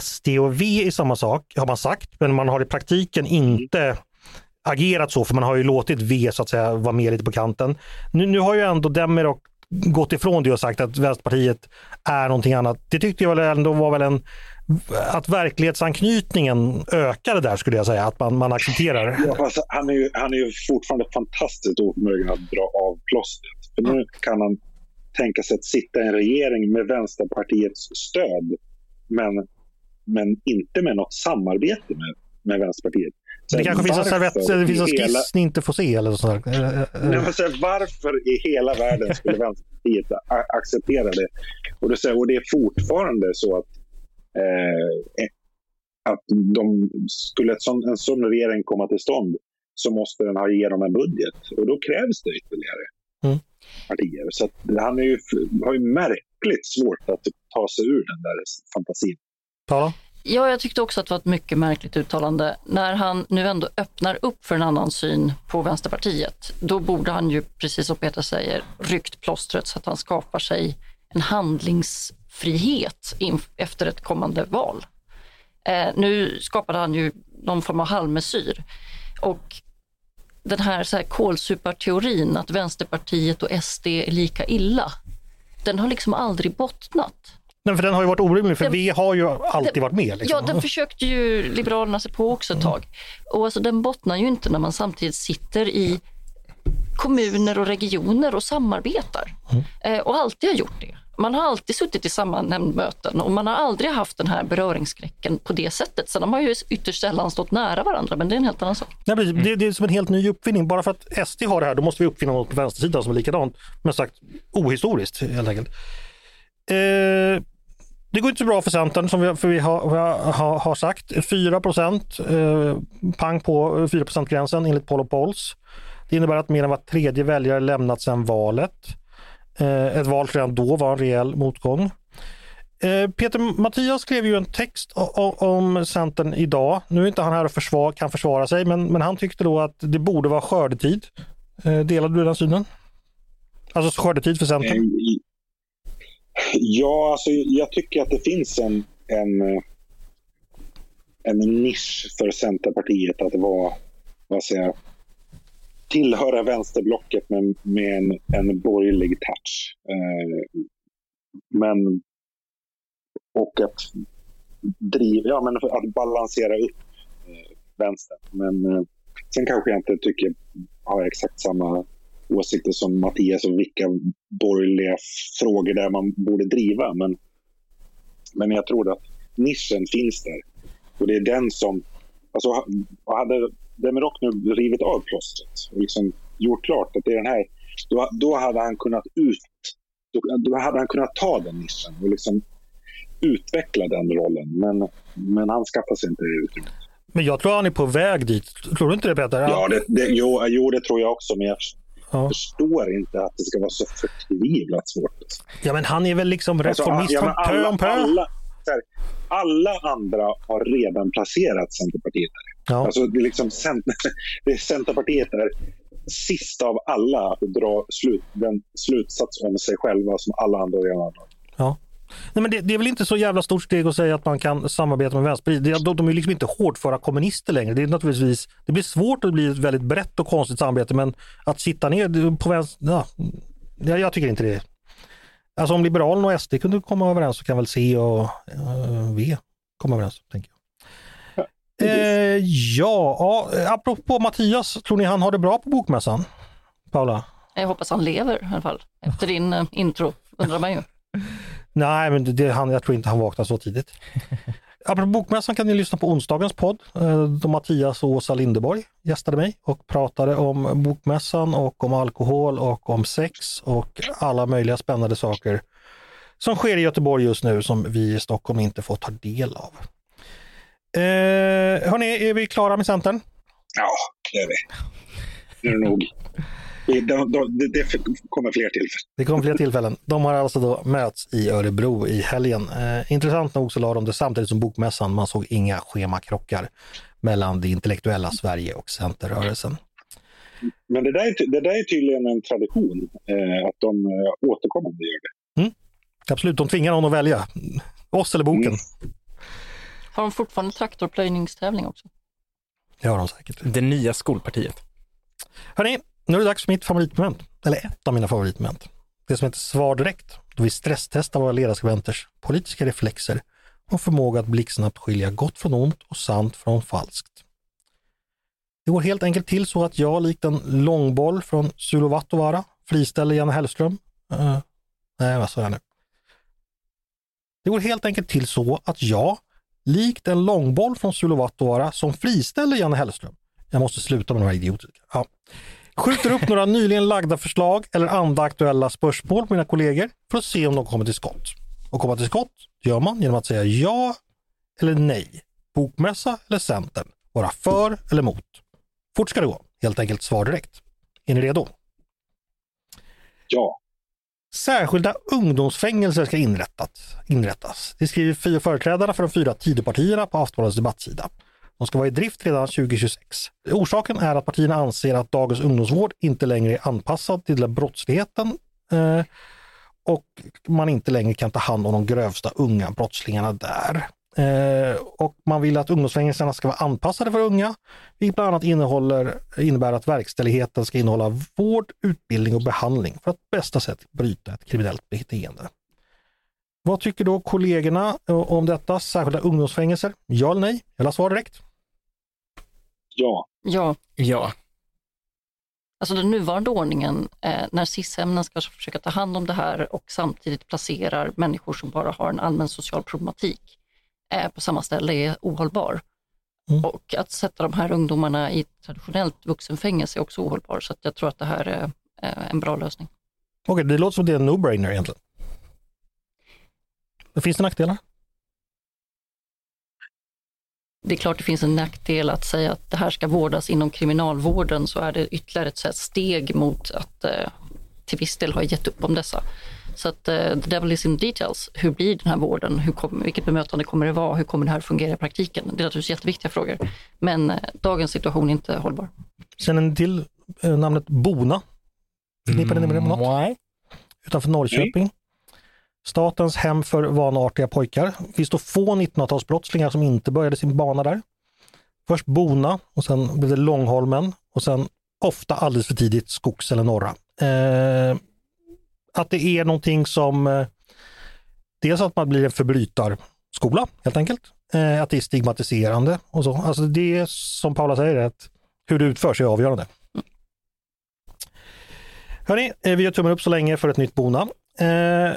SD och V är samma sak, har man sagt, men man har i praktiken inte agerat så, för man har ju låtit V så att säga vara med lite på kanten. Nu, nu har ju ändå Demirok gått ifrån det och sagt att Vänsterpartiet är någonting annat. Det tyckte jag väl ändå var väl en att verklighetsanknytningen ökade där skulle jag säga, att man, man accepterar. Ja, alltså, han, är ju, han är ju fortfarande fantastiskt oförmögen att dra av plåstret. För nu kan han tänka sig att sitta i en regering med Vänsterpartiets stöd. Men men inte med något samarbete med, med Vänsterpartiet. Så det kanske finns en servett, det finns en skiss hela... ni inte får se eller så. Nej, så varför i hela världen skulle Vänsterpartiet acceptera det? Och, det, och det är fortfarande så att, eh, att de, skulle ett sån, en sån regering komma till stånd så måste den ha igenom en budget och då krävs det ytterligare mm. partier. Så han är ju, har ju märkligt svårt att ta sig ur den där fantasin. Tala. Ja, Ja, jag tyckte också att det var ett mycket märkligt uttalande. När han nu ändå öppnar upp för en annan syn på Vänsterpartiet, då borde han ju, precis som Peter säger, ryckt plåstret så att han skapar sig en handlingsfrihet efter ett kommande val. Eh, nu skapade han ju någon form av halvmesyr och den här, så här kolsuparteorin att Vänsterpartiet och SD är lika illa, den har liksom aldrig bottnat. Nej, för den har ju varit orimlig, för den, vi har ju alltid den, varit med. Liksom. Ja, den försökte ju Liberalerna sig på också ett tag. Och alltså, den bottnar ju inte när man samtidigt sitter i kommuner och regioner och samarbetar. Mm. Eh, och alltid har gjort det. Man har alltid suttit i samma nämndmöten och man har aldrig haft den här beröringsskräcken på det sättet. Sen har man ju ytterst sällan stått nära varandra, men det är en helt annan sak. Nej, det, det är som en helt ny uppfinning. Bara för att SD har det här, då måste vi uppfinna något på vänstersidan som är likadant. Men sagt ohistoriskt helt enkelt. Eh, det går inte så bra för Centern som vi, för vi har, har, har sagt. 4 procent, eh, pang på 4% gränsen enligt Poll och Polls. Det innebär att mer än var tredje väljare lämnat sedan valet. Eh, ett val redan då var en rejäl motgång. Eh, Peter Mattias skrev ju en text om Centern idag. Nu är inte han här och försvar, kan försvara sig, men, men han tyckte då att det borde vara skördetid. Eh, Delade du den synen? Alltså skördetid för Centern? Eh, Ja, alltså, jag tycker att det finns en, en, en nisch för Centerpartiet att vara, vad säger jag, tillhöra vänsterblocket med, med en, en borgerlig touch. Eh, men, och att driva, ja men att balansera upp eh, vänstern. Men eh, sen kanske jag inte tycker, har exakt samma åsikter som Mattias om vilka borgerliga frågor där man borde driva. Men, men jag tror att nischen finns där. Och det är den som... Alltså, hade Demirok nu rivit av plåstret och liksom gjort klart att det är den här, då, då hade han kunnat ut... Då, då hade han kunnat ta den nischen och liksom utveckla den rollen. Men, men han skaffar sig inte det utrymmet. Men jag tror han är på väg dit. Tror du inte det Peter? Ja, det, det, jo, jo, det tror jag också. Men jag, ja. förstår inte att det ska vara så förtvivlat svårt. Ja, men han är väl liksom reformist alltså, ja, pö om pö. Alla, här, alla andra har redan placerat Centerpartiet där. Ja. Alltså, det, är liksom, det är Centerpartiet är sist av alla att dra slut, den slutsats om sig själva som alla andra redan har Ja. Nej, men det, det, är väl inte så jävla stort steg att säga att man kan samarbeta med Vänsterpartiet. De, de är liksom inte hårdföra kommunister längre. Det, är naturligtvis, det blir svårt att bli ett väldigt brett och konstigt samarbete men att sitta ner på vänster... Ja, jag tycker inte det. Alltså om Liberalerna och SD kunde komma överens så kan väl C och uh, V komma överens. tänker jag. Eh, ja, ja, apropå Mattias, tror ni han har det bra på Bokmässan? Paula? Jag hoppas han lever i alla fall. Efter din uh, intro, undrar man ju. Nej, men det, han, jag tror inte han vaknar så tidigt. Apropå Bokmässan kan ni lyssna på onsdagens podd eh, då Mattias och Åsa Lindeborg gästade mig och pratade om Bokmässan och om alkohol och om sex och alla möjliga spännande saker som sker i Göteborg just nu som vi i Stockholm inte får ta del av. Eh, hörni, är vi klara med Centern? Ja, det är vi. Det är nog. Det, det, det, kommer fler tillfällen. Det kommer fler tillfällen. De har alltså då möts i Örebro i helgen. Eh, intressant nog så la de det samtidigt som Bokmässan. Man såg inga schemakrockar mellan det intellektuella Sverige och Centerrörelsen. Men det där är, det där är tydligen en tradition, eh, att de eh, återkommande gör det. Mm. Absolut, de tvingar någon att välja. Oss eller boken. Mm. Har de fortfarande traktorplöjningstävling också? Det har de säkert. Det nya skolpartiet. Hörni, nu är det dags för mitt favoritmoment. Eller ett av mina favoritmoment. Det som heter Svar direkt. Då vi stresstestar våra ledarskribenters politiska reflexer och förmåga att blixtsnabbt skilja gott från ont och sant från falskt. Det går helt enkelt till så att jag likt en långboll från Sulovatovara friställer Janne Hellström. Uh, nej, vad sa jag nu? Det går helt enkelt till så att jag, likt en långboll från Sulovatovara som friställer Janne Hellström. Jag måste sluta med de här idioterna. Ja. Skjuter upp några nyligen lagda förslag eller andra aktuella spörsmål på mina kollegor för att se om de kommer till skott. Och komma till skott gör man genom att säga ja eller nej. Bokmässa eller Centern. Vara för eller emot. Fort ska det gå. Helt enkelt svar direkt. Är ni redo? Ja. Särskilda ungdomsfängelser ska inrättas. inrättas. Det skriver fyra företrädarna för de fyra Tidöpartierna på Aftonbladets debattsida. De ska vara i drift redan 2026. Orsaken är att partierna anser att dagens ungdomsvård inte längre är anpassad till brottsligheten eh, och man inte längre kan ta hand om de grövsta unga brottslingarna där. Eh, och man vill att ungdomsfängelserna ska vara anpassade för unga, vilket bland annat innehåller, innebär att verkställigheten ska innehålla vård, utbildning och behandling för att på bästa sätt bryta ett kriminellt beteende. Vad tycker då kollegorna eh, om detta? Särskilda ungdomsfängelser? Ja eller nej? Jag vill ha svar direkt. Ja. Ja. Ja. Alltså den nuvarande ordningen eh, när SIS-ämnen ska försöka ta hand om det här och samtidigt placerar människor som bara har en allmän social problematik eh, på samma ställe är ohållbar. Mm. Och att sätta de här ungdomarna i traditionellt vuxenfängelse är också ohållbar. Så jag tror att det här är eh, en bra lösning. Okej, okay, det låter som det är en no-brainer egentligen. Finns det nackdelar? Det är klart det finns en nackdel att säga att det här ska vårdas inom kriminalvården så är det ytterligare ett steg mot att eh, till viss del ha gett upp om dessa. Så att uh, the devil is in details. Hur blir den här vården? Hur kom, vilket bemötande kommer det vara? Hur kommer det här fungera i praktiken? Det är naturligtvis jätteviktiga frågor. Men uh, dagens situation är inte hållbar. Känner ni till namnet Bona? Förknippar ni med det med något? Nej. Utanför Norrköping. Statens hem för vanartiga pojkar. Det finns då få 1900-talsbrottslingar som inte började sin bana där. Först Bona och sen blev det Långholmen och sen ofta alldeles för tidigt Skogs eller Norra. Eh, att det är någonting som eh, dels att man blir en förbrytarskola helt enkelt. Eh, att det är stigmatiserande och så. Alltså det är som Paula säger, att hur det utförs är avgörande. Hörni, eh, vi gör tummen upp så länge för ett nytt Bona. Eh,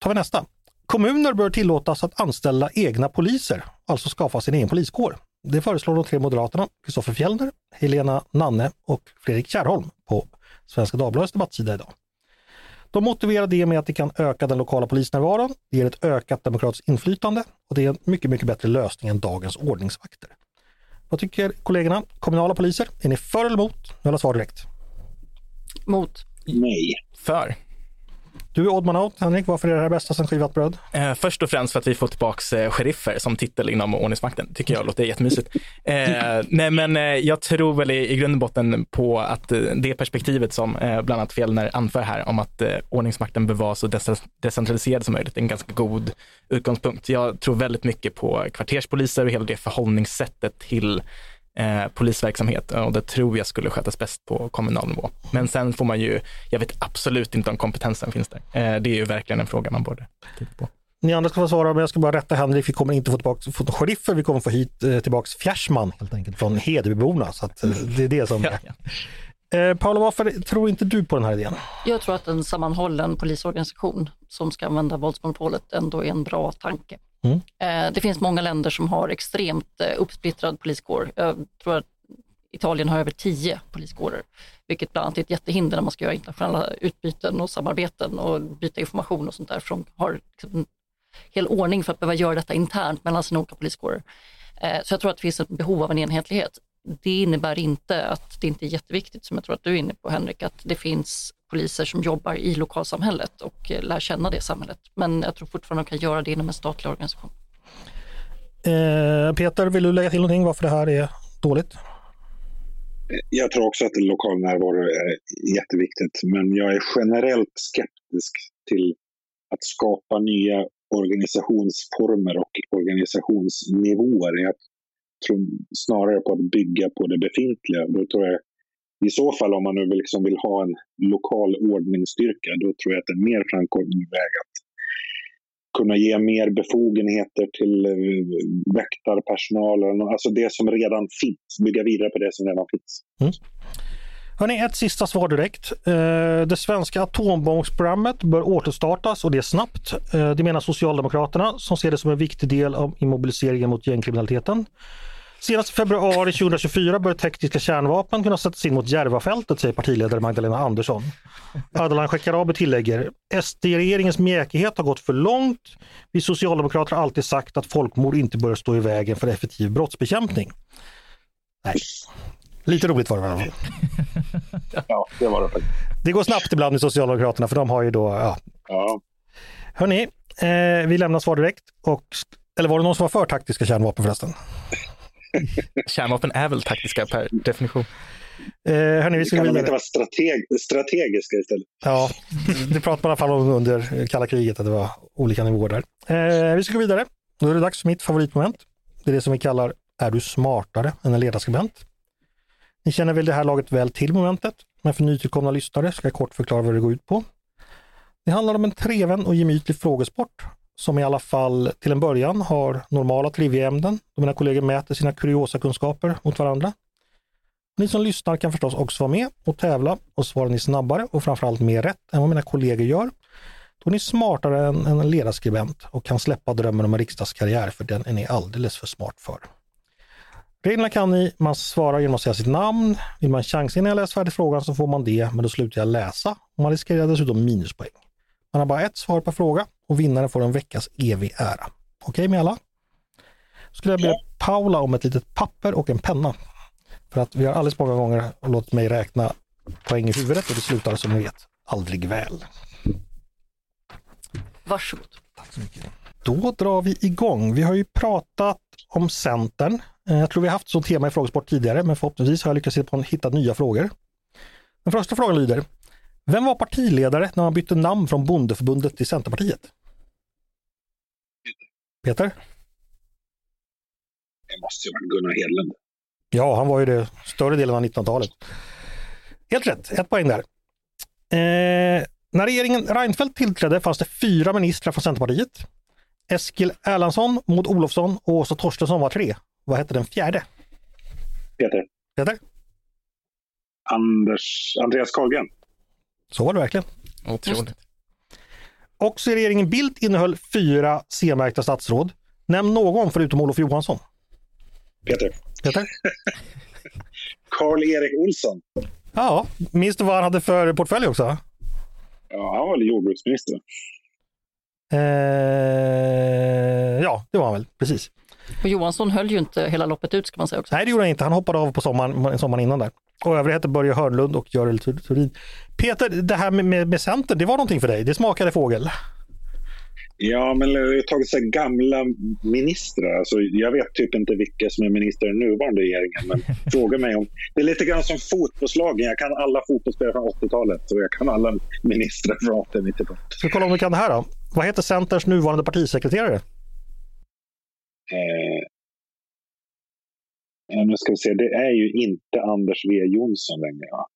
tar vi nästa. Kommuner bör tillåtas att anställa egna poliser, alltså skapa sin egen poliskår. Det föreslår de tre moderaterna Kristoffer Fjellner, Helena Nanne och Fredrik Kärrholm på Svenska Dagbladets debattsida idag. De motiverar det med att det kan öka den lokala polisnärvaron, det ger ett ökat demokratiskt inflytande och det är en mycket, mycket bättre lösning än dagens ordningsvakter. Vad tycker kollegorna? Kommunala poliser, är ni för eller emot? Jag vill ha svar direkt. Mot. Nej. För. Du är oddman Henrik. Varför är det här bästa sen skivat bröd? Eh, först och främst för att vi får tillbaks eh, sheriffer som titel inom ordningsmakten. tycker jag låter jättemysigt. Eh, nej, men eh, jag tror väl i, i grund och botten på att eh, det perspektivet som eh, bland annat Fjellner anför här om att eh, ordningsmakten bör vara så decentraliserad som möjligt är en ganska god utgångspunkt. Jag tror väldigt mycket på kvarterspoliser och hela det förhållningssättet till eh, polisverksamhet och det tror jag skulle skötas bäst på kommunal nivå. Men sen får man ju, jag vet absolut inte om kompetensen finns där. Eh, det är ju verkligen en fråga man borde titta på. Ni andra ska få svara, men jag ska bara rätta Henrik. Vi kommer inte få tillbaka få sheriffer, vi kommer få hit eh, tillbaks Fjärsman helt enkelt från Hedebyborna. Så att, eh, det är det som är. ja, ja. Eh, Paolo, varför tror inte du på den här idén? Jag tror att en sammanhållen polisorganisation som ska använda våldsmonopolet ändå är en bra tanke. Mm. Eh, det finns många länder som har extremt eh, uppsplittrad poliskår. Jag tror att Italien har över tio poliskårer, vilket bland annat är ett jättehinder när man ska göra internationella utbyten och samarbeten och byta information och sånt där. För de har liksom en hel ordning för att behöva göra detta internt mellan sina olika poliskårer. Eh, så jag tror att det finns ett behov av en enhetlighet. Det innebär inte att det inte är jätteviktigt, som jag tror att du är inne på Henrik, att det finns poliser som jobbar i lokalsamhället och eh, lär känna det samhället. Men jag tror fortfarande de kan göra det inom en statlig organisation. Eh, Peter, vill du lägga till någonting varför det här är dåligt? Jag tror också att lokal närvaro är jätteviktigt, men jag är generellt skeptisk till att skapa nya organisationsformer och organisationsnivåer. Jag tror snarare på att bygga på det befintliga. Då tror jag i så fall, om man nu liksom vill ha en lokal ordningsstyrka, då tror jag att det är en mer framkomlig väg att kunna ge mer befogenheter till eh, väktarpersonalen. Alltså det som redan finns, bygga vidare på det som redan finns. Mm. Hörrni, ett sista svar direkt. Eh, det svenska atombombsprogrammet bör återstartas och det snabbt. Eh, det menar Socialdemokraterna som ser det som en viktig del av immobiliseringen mot gängkriminaliteten. Senast i februari 2024 bör tekniska kärnvapen kunna sättas in mot Järvafältet, säger partiledare Magdalena Andersson. Ardalan Shekarabi tillägger, SD-regeringens mjäkighet har gått för långt. Vi socialdemokrater har alltid sagt att folkmord inte bör stå i vägen för effektiv brottsbekämpning. Nej. Lite roligt var det väl? Ja, det var det faktiskt. Det går snabbt ibland med Socialdemokraterna för de har ju då... Ja. ja. Hörni, eh, vi lämnar svar direkt. Och, eller var det någon som var för taktiska kärnvapen förresten? Kärnvapen är väl taktiska per definition? Eh, hörni, vi ska kan de inte vara strateg strategiska istället? Ja, det pratade man i alla fall om under kalla kriget, att det var olika nivåer där. Eh, vi ska gå vidare. Då är det dags för mitt favoritmoment. Det är det som vi kallar Är du smartare än en ledarskribent? Ni känner väl det här laget väl till momentet, men för nytillkomna lyssnare ska jag kort förklara vad det går ut på. Det handlar om en treven och gemytlig frågesport som i alla fall till en början har normala triviaämnen då mina kollegor mäter sina kuriosakunskaper mot varandra. Ni som lyssnar kan förstås också vara med och tävla och svarar ni snabbare och framförallt mer rätt än vad mina kollegor gör. Då är ni smartare än en ledarskribent och kan släppa drömmen om en riksdagskarriär för den är ni alldeles för smart för. Reglerna kan ni, man svarar genom att säga sitt namn. Vill man chansa innan jag läst färdigt frågan så får man det, men då slutar jag läsa och man riskerar dessutom minuspoäng. Man har bara ett svar per fråga och vinnaren får en veckas evig ära. Okej okay med alla? Skulle jag be Paula om ett litet papper och en penna. För att vi har alldeles många gånger låtit mig räkna poäng i huvudet och det slutar som ni vet aldrig väl. Varsågod. Tack så mycket. Då drar vi igång. Vi har ju pratat om Centern. Eh, jag tror vi har haft så tema i Frågesport tidigare, men förhoppningsvis har jag lyckats hitta nya frågor. Den första frågan lyder, vem var partiledare när man bytte namn från Bondeförbundet till Centerpartiet? Peter? Det måste ju varit Gunnar Hedlund. Ja, han var ju det större delen av 1900-talet. Helt rätt, ett poäng där. Eh, när regeringen Reinfeldt tillträdde fanns det fyra ministrar från Centerpartiet. Eskil Erlandsson, Maud Olofsson och Åsa Torstensson var tre. Vad hette den fjärde? Peter. Peter? Anders, Andreas Carlgren. Så var det verkligen. Otroligt. Också regeringen Bildt innehöll fyra C-märkta statsråd. Nämn någon förutom Olof Johansson. Peter. Peter? Karl-Erik Olsson. Ja, minns du vad han hade för portfölj också? Ja, han var väl jordbruksminister. Eh, ja, det var han väl, precis. Och Johansson höll ju inte hela loppet ut ska man säga också. Nej, det gjorde han inte. Han hoppade av på sommaren, sommaren innan där. Och övriga hette Börje Hörnlund och Görel Thurdin. Peter, det här med, med, med Centern, det var någonting för dig? Det smakade fågel? Ja, men jag har tagit så gamla ministrar. Alltså, jag vet typ inte vilka som är ministrar i nuvarande regeringen. Men fråga mig om... Det är lite grann som fotbollslagen. Jag kan alla fotbollsspelare från 80-talet och jag kan alla ministrar från 80 och 90-talet. Ska vi kolla om vi kan det här då? Vad heter Centerns nuvarande partisekreterare? Eh, nu ska vi se, det är ju inte Anders W Jonsson längre. Va?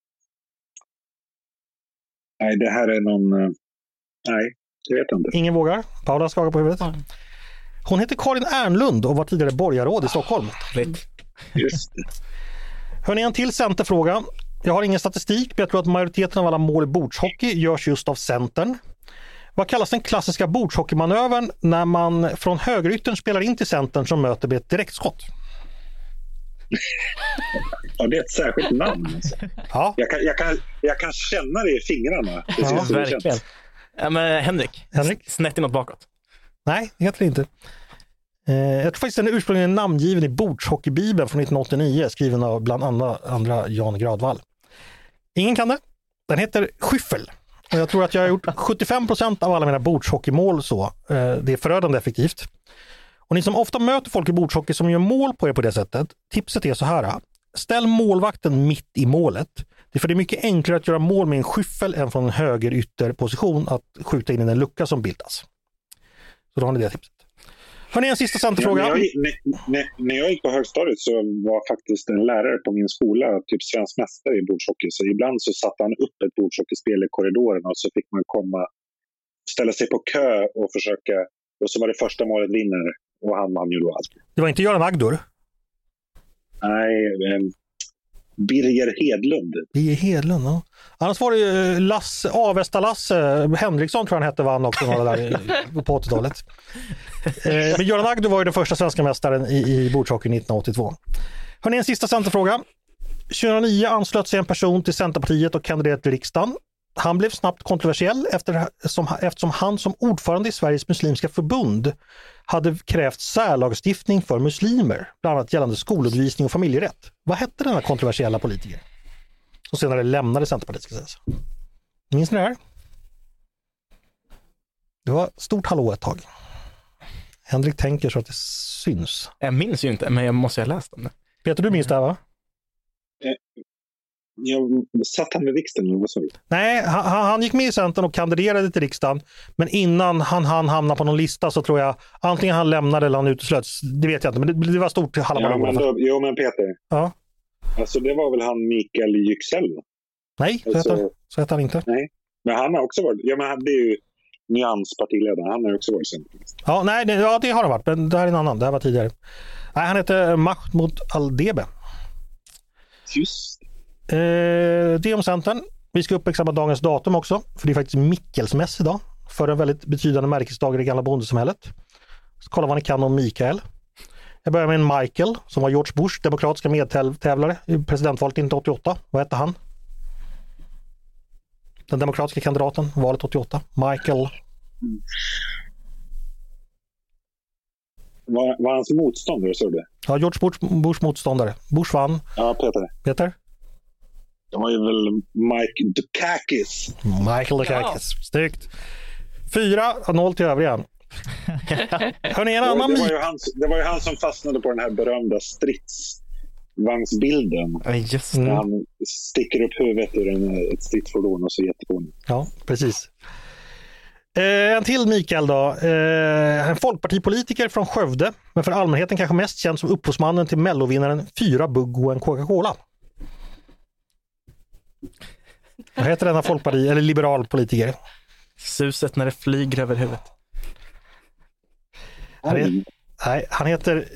Nej, det här är någon... Eh, nej, det vet jag inte. Ingen vågar? Paula skakar på huvudet. Hon heter Karin Ernlund och var tidigare borgarråd i Stockholm. Just det. Hörni, en till centerfråga. Jag har ingen statistik, men jag tror att majoriteten av alla mål i bordshockey görs just av Centern. Vad kallas den klassiska bordshockeymanövern när man från högeryttern spelar in till centern som möter med ett direktskott? Ja, det är ett särskilt namn. Alltså. Ja. Jag, kan, jag, kan, jag kan känna det i fingrarna. Precis Ja, verkligen. Ja, men Henrik, Henrik? Snett inåt bakåt. Nej, det heter det inte. Eh, jag tror faktiskt den är ursprungligen namngiven i Bordshockeybibeln från 1989, skriven av bland andra, andra Jan Gradvall. Ingen kan det. Den heter Skyffel. Och jag tror att jag har gjort 75 procent av alla mina bordshockeymål så. Eh, det är förödande effektivt. Och ni som ofta möter folk i bordshockey som gör mål på er på det sättet, tipset är så här. Eh, ställ målvakten mitt i målet. Det är för det är mycket enklare att göra mål med en skyffel än från en höger ytterposition att skjuta in i den lucka som bildas. Så då har ni det tipset. Hörni, en sista Ja, när, centerfråga. jag, när, när, när jag gick på högstadiet så var faktiskt en lärare på min skola typ svensk mästare i bordshockey. Så ibland så satte han upp ett bordshockeyspel i korridoren och så fick man komma, ställa sig på kö och försöka. Och så var det första målet vinner och han vann ju då alltid. Det var inte Göran Agdur. Nej, eh, Birger Hedlund. Det är Hedlund. Ja. Annars var det ju Lasse, Avesta-Lasse Henriksson tror jag han hette vann också några där på 80-talet. Eh, Men Göran Agdur var ju den första svenska mästaren i, i bordshockey 1982. Hörrni, en sista centerfråga. 2009 anslöt sig en person till Centerpartiet och kandiderade till riksdagen. Han blev snabbt kontroversiell eftersom, eftersom han som ordförande i Sveriges muslimska förbund hade krävt särlagstiftning för muslimer, bland annat gällande skolundervisning och familjerätt. Vad hette denna kontroversiella politiker? Som senare lämnade Centerpartiet ska sägas. Minns ni det här? Det var stort hallå ett tag. Henrik tänker så att det syns. Jag minns ju inte, men jag måste ha läst om det. Peter, du minns det här va? Jag, satt han i riksdagen vad sa du? Nej, han, han gick med i Centern och kandiderade till riksdagen. Men innan han han hamna på någon lista så tror jag antingen han lämnade eller han uteslöts. Det vet jag inte, men det, det var stort Ja, halabaloo. då, jo, men Peter. Ja. Alltså det var väl han Mikael Yüksel? Nej, så Alltså, så hette han inte. men han har också varit, ja men han- det är ju Nyans partiledare, han har också varit centerpartist. Ja, nej, det, ja, det har han varit, men det här är en annan. Det här var tidigare. Nej, han hette Mahmoud Aldebe. Just Eh, det om Centern. Vi ska uppmärksamma dagens datum också, för det är faktiskt Mickelsmäss idag. För en väldigt betydande märkesdag i det gamla bondesamhället. Så kolla vad ni kan om Mikael. Jag börjar med en Michael som var George Bush demokratiska medtävlare i presidentvalet 1988. Vad hette han? Den demokratiska kandidaten, valet 88. Michael. Var, var hans motståndare, såg du? Ja, George Bush, Bush motståndare. Bush vann. Ja, Peter. Peter? Det var ju väl Mike Dukakis. Michael Dukakis. Snyggt. 4-0 till övriga. Hörni, en Det, annan det, var ju han, det var ju han som fastnade på den här berömda stridsvagnsbilden. Ja, just Mm. När han sticker upp huvudet ur en, ett stridsfordon och så jättefånigt. Ja, precis. Eh, en till Mikael då. Eh, en folkpartipolitiker från Skövde, men för allmänheten kanske mest känd som upphovsmannen till mellovinnaren Fyra bugg och en Coca-Cola. Vad heter denna folkparti eller liberal politiker? Suset när det flyger över huvudet. Han, är, nej, han heter...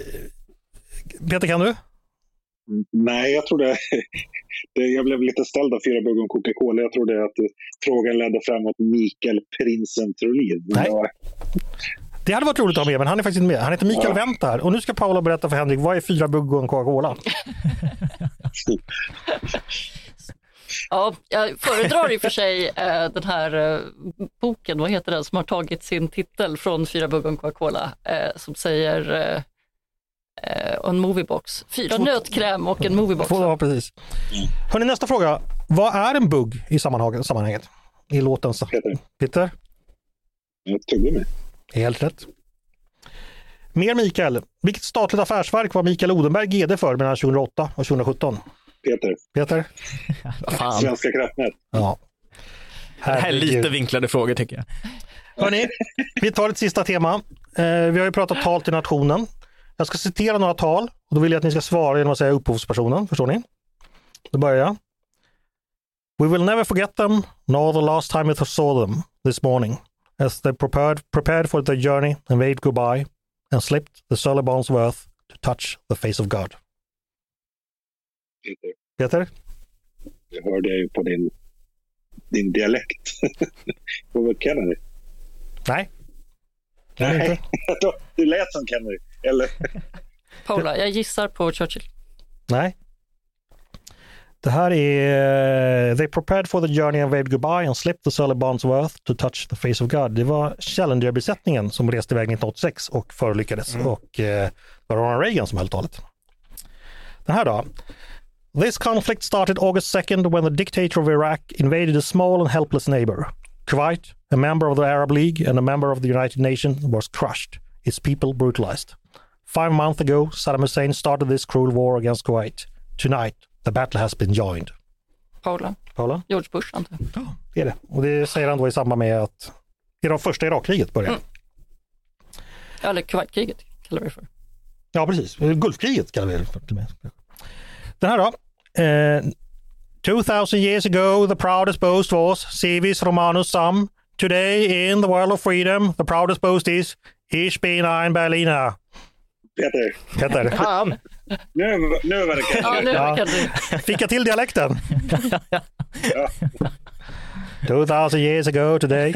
Peter, kan du? Nej, jag trodde... Det, jag blev lite ställd av fyra bugg om Coca-Cola. Jag trodde att frågan ledde framåt Mikael Prinsen Trolin. Nej. det hade varit roligt att ha med, men han är faktiskt inte med. Han heter Mikael Ja. Wentar och nu ska Paula berätta för Henrik, vad är Fyra bugg och en Coca-Cola? Ja, jag föredrar i och för sig eh, den här eh, boken, vad heter den, som har tagit sin titel från Fyra bugg Coca-Cola, eh, som säger eh, eh, och en moviebox. Fyra nötkräm och en moviebox. Ja, precis. Hörni, nästa fråga. Vad är en bugg i sammanhang- sammanhanget? I låten. så- Peter. Peter? Tuggummi. Helt rätt. Mer Mikael. Vilket statligt affärsverk var Mikael Odenberg GD för mellan 2008 och 2017? Peter. Peter? Fan. Svenska kraftnät. Ja. Det här är lite vinklade frågor tycker jag. Hörni, vi tar ett sista tema. Eh, vi har ju pratat tal till nationen. Jag ska citera några tal och då vill jag att ni ska svara genom att säga upphovspersonen. Förstår ni? Då börjar jag. We will never forget them, nor the last time we saw them this morning, as they prepared, prepared for their journey and waved goodbye and slipped the sully bonds of earth to touch the face of God. Peter. Peter? Jag hörde ju på din, din dialekt. Det var Kennedy. Nej. Det det inte. Du lät som Kennedy. Eller? Paula, jag gissar på Churchill. Nej. Det här är They prepared for the journey and waved goodbye and slipped the sully bonds of earth to touch the face of God. Det var Challenger-besättningen som reste iväg 1986 och förolyckades och eh, det var Ronald Reagan som höll talet. Den här då. This conflict started August 2nd when the dictator of Iraq invaded a small and helpless neighbor. Kuwait, a member of the Arab League and a member of the United Nations, was crushed, its people brutalized. Five months ago, Saddam Hussein started this cruel war against Kuwait. Tonight, the battle has been joined. Paula, Paula? George Bush antar jag. Det är det. Och det säger han då i samband med att Iran, första Irakkriget började. Eller Kuwaitkriget kallar vi det för. Ja, precis. Gulfkriget kallar vi det för. Den här då. Eh, 2000 years ago the proudest boast was civis romanus sum. Today in the world of freedom the proudest boast is Ich bin ein Berliner. Peter. Peter, Fan! Nu, nu var det Ja, nu Ja. du. fick jag till dialekten? 2000 years ago today.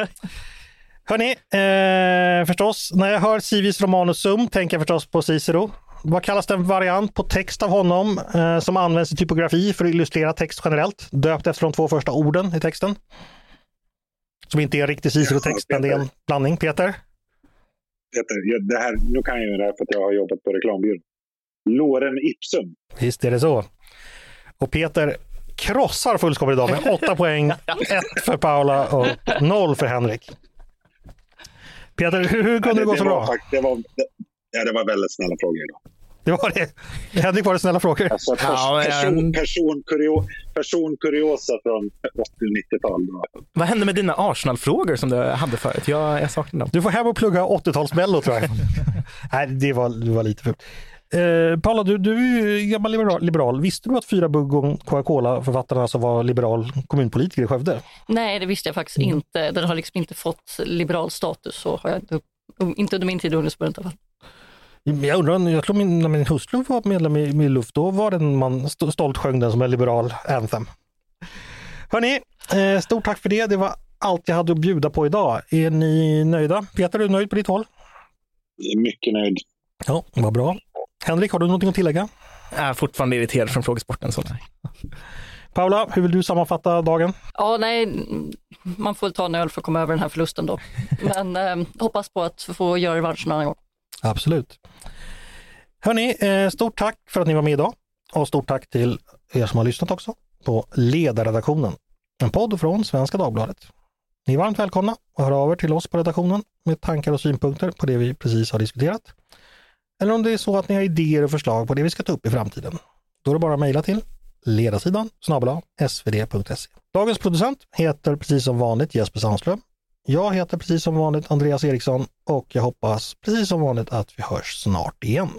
Hörni, eh, förstås, när jag hör civis romanus sum tänker jag förstås på Cicero. Vad kallas den variant på text av honom eh, som används i typografi för att illustrera text generellt? Döpt efter de två första orden i texten. Som inte är en riktig Cicero-text, men det är en blandning. Peter? Peter, jag, det här, nu kan jag ju det här för att jag har jobbat på reklambyrån. Lorem ipsum. Visst är det så. Och Peter krossar fullskaligt idag med åtta poäng, ett för Paula och noll för Henrik. Peter, hur, hur kunde det gå så bra? fakt- Det var, det, ja, det var väldigt snälla frågor idag. Det var det. Henrik var det snälla frågor. Alltså, pers, Ja, men- person, person, kurio, person kuriosa från 80-90-tal. Vad hände med dina Arsenal-frågor som du hade förut? Jag, jag saknar dem. Du får hem och plugga 80-talsmello tror jag. Nej, det var, det var lite fult. Eh, Paula, du, du är ju gammal liberal, liberal. Visste du att Fyra Bugg och Coca-Cola-författarna alltså var liberal kommunpolitiker i Skövde? Nej, det visste jag faktiskt Mm. inte. Den har liksom inte fått liberal status, så har jag inte, inte under min tid i ungdomsförbundet i alla fall. Jag undrar, jag tror min, när min hustru var medlem i, i Luft, då var den man st- stolt sjöng den som en liberal anthem. Hörni, eh, stort tack för det. Det var allt jag hade att bjuda på idag. Är ni nöjda? Peter, är du nöjd på ditt håll? Jag är mycket nöjd. Ja, vad bra. Henrik, har du någonting att tillägga? Jag är fortfarande irriterad från frågesporten. Så nej. Paula, hur vill du sammanfatta dagen? Ja, nej, man får väl ta en öl för att komma över den här förlusten då. Men eh, hoppas på att få göra revansch någon annan gång. Absolut. Hörni, eh, stort tack för att ni var med idag och stort tack till er som har lyssnat också på Ledarredaktionen, en podd från Svenska Dagbladet. Ni är varmt välkomna att höra av er till oss på redaktionen med tankar och synpunkter på det vi precis har diskuterat. Eller om det är så att ni har idéer och förslag på det vi ska ta upp i framtiden. Då är det bara att mejla till ledarsidan snabel svd.se. Dagens producent heter precis som vanligt Jesper Sandström. Jag heter precis som vanligt Andreas Eriksson och jag hoppas precis som vanligt att vi hörs snart igen.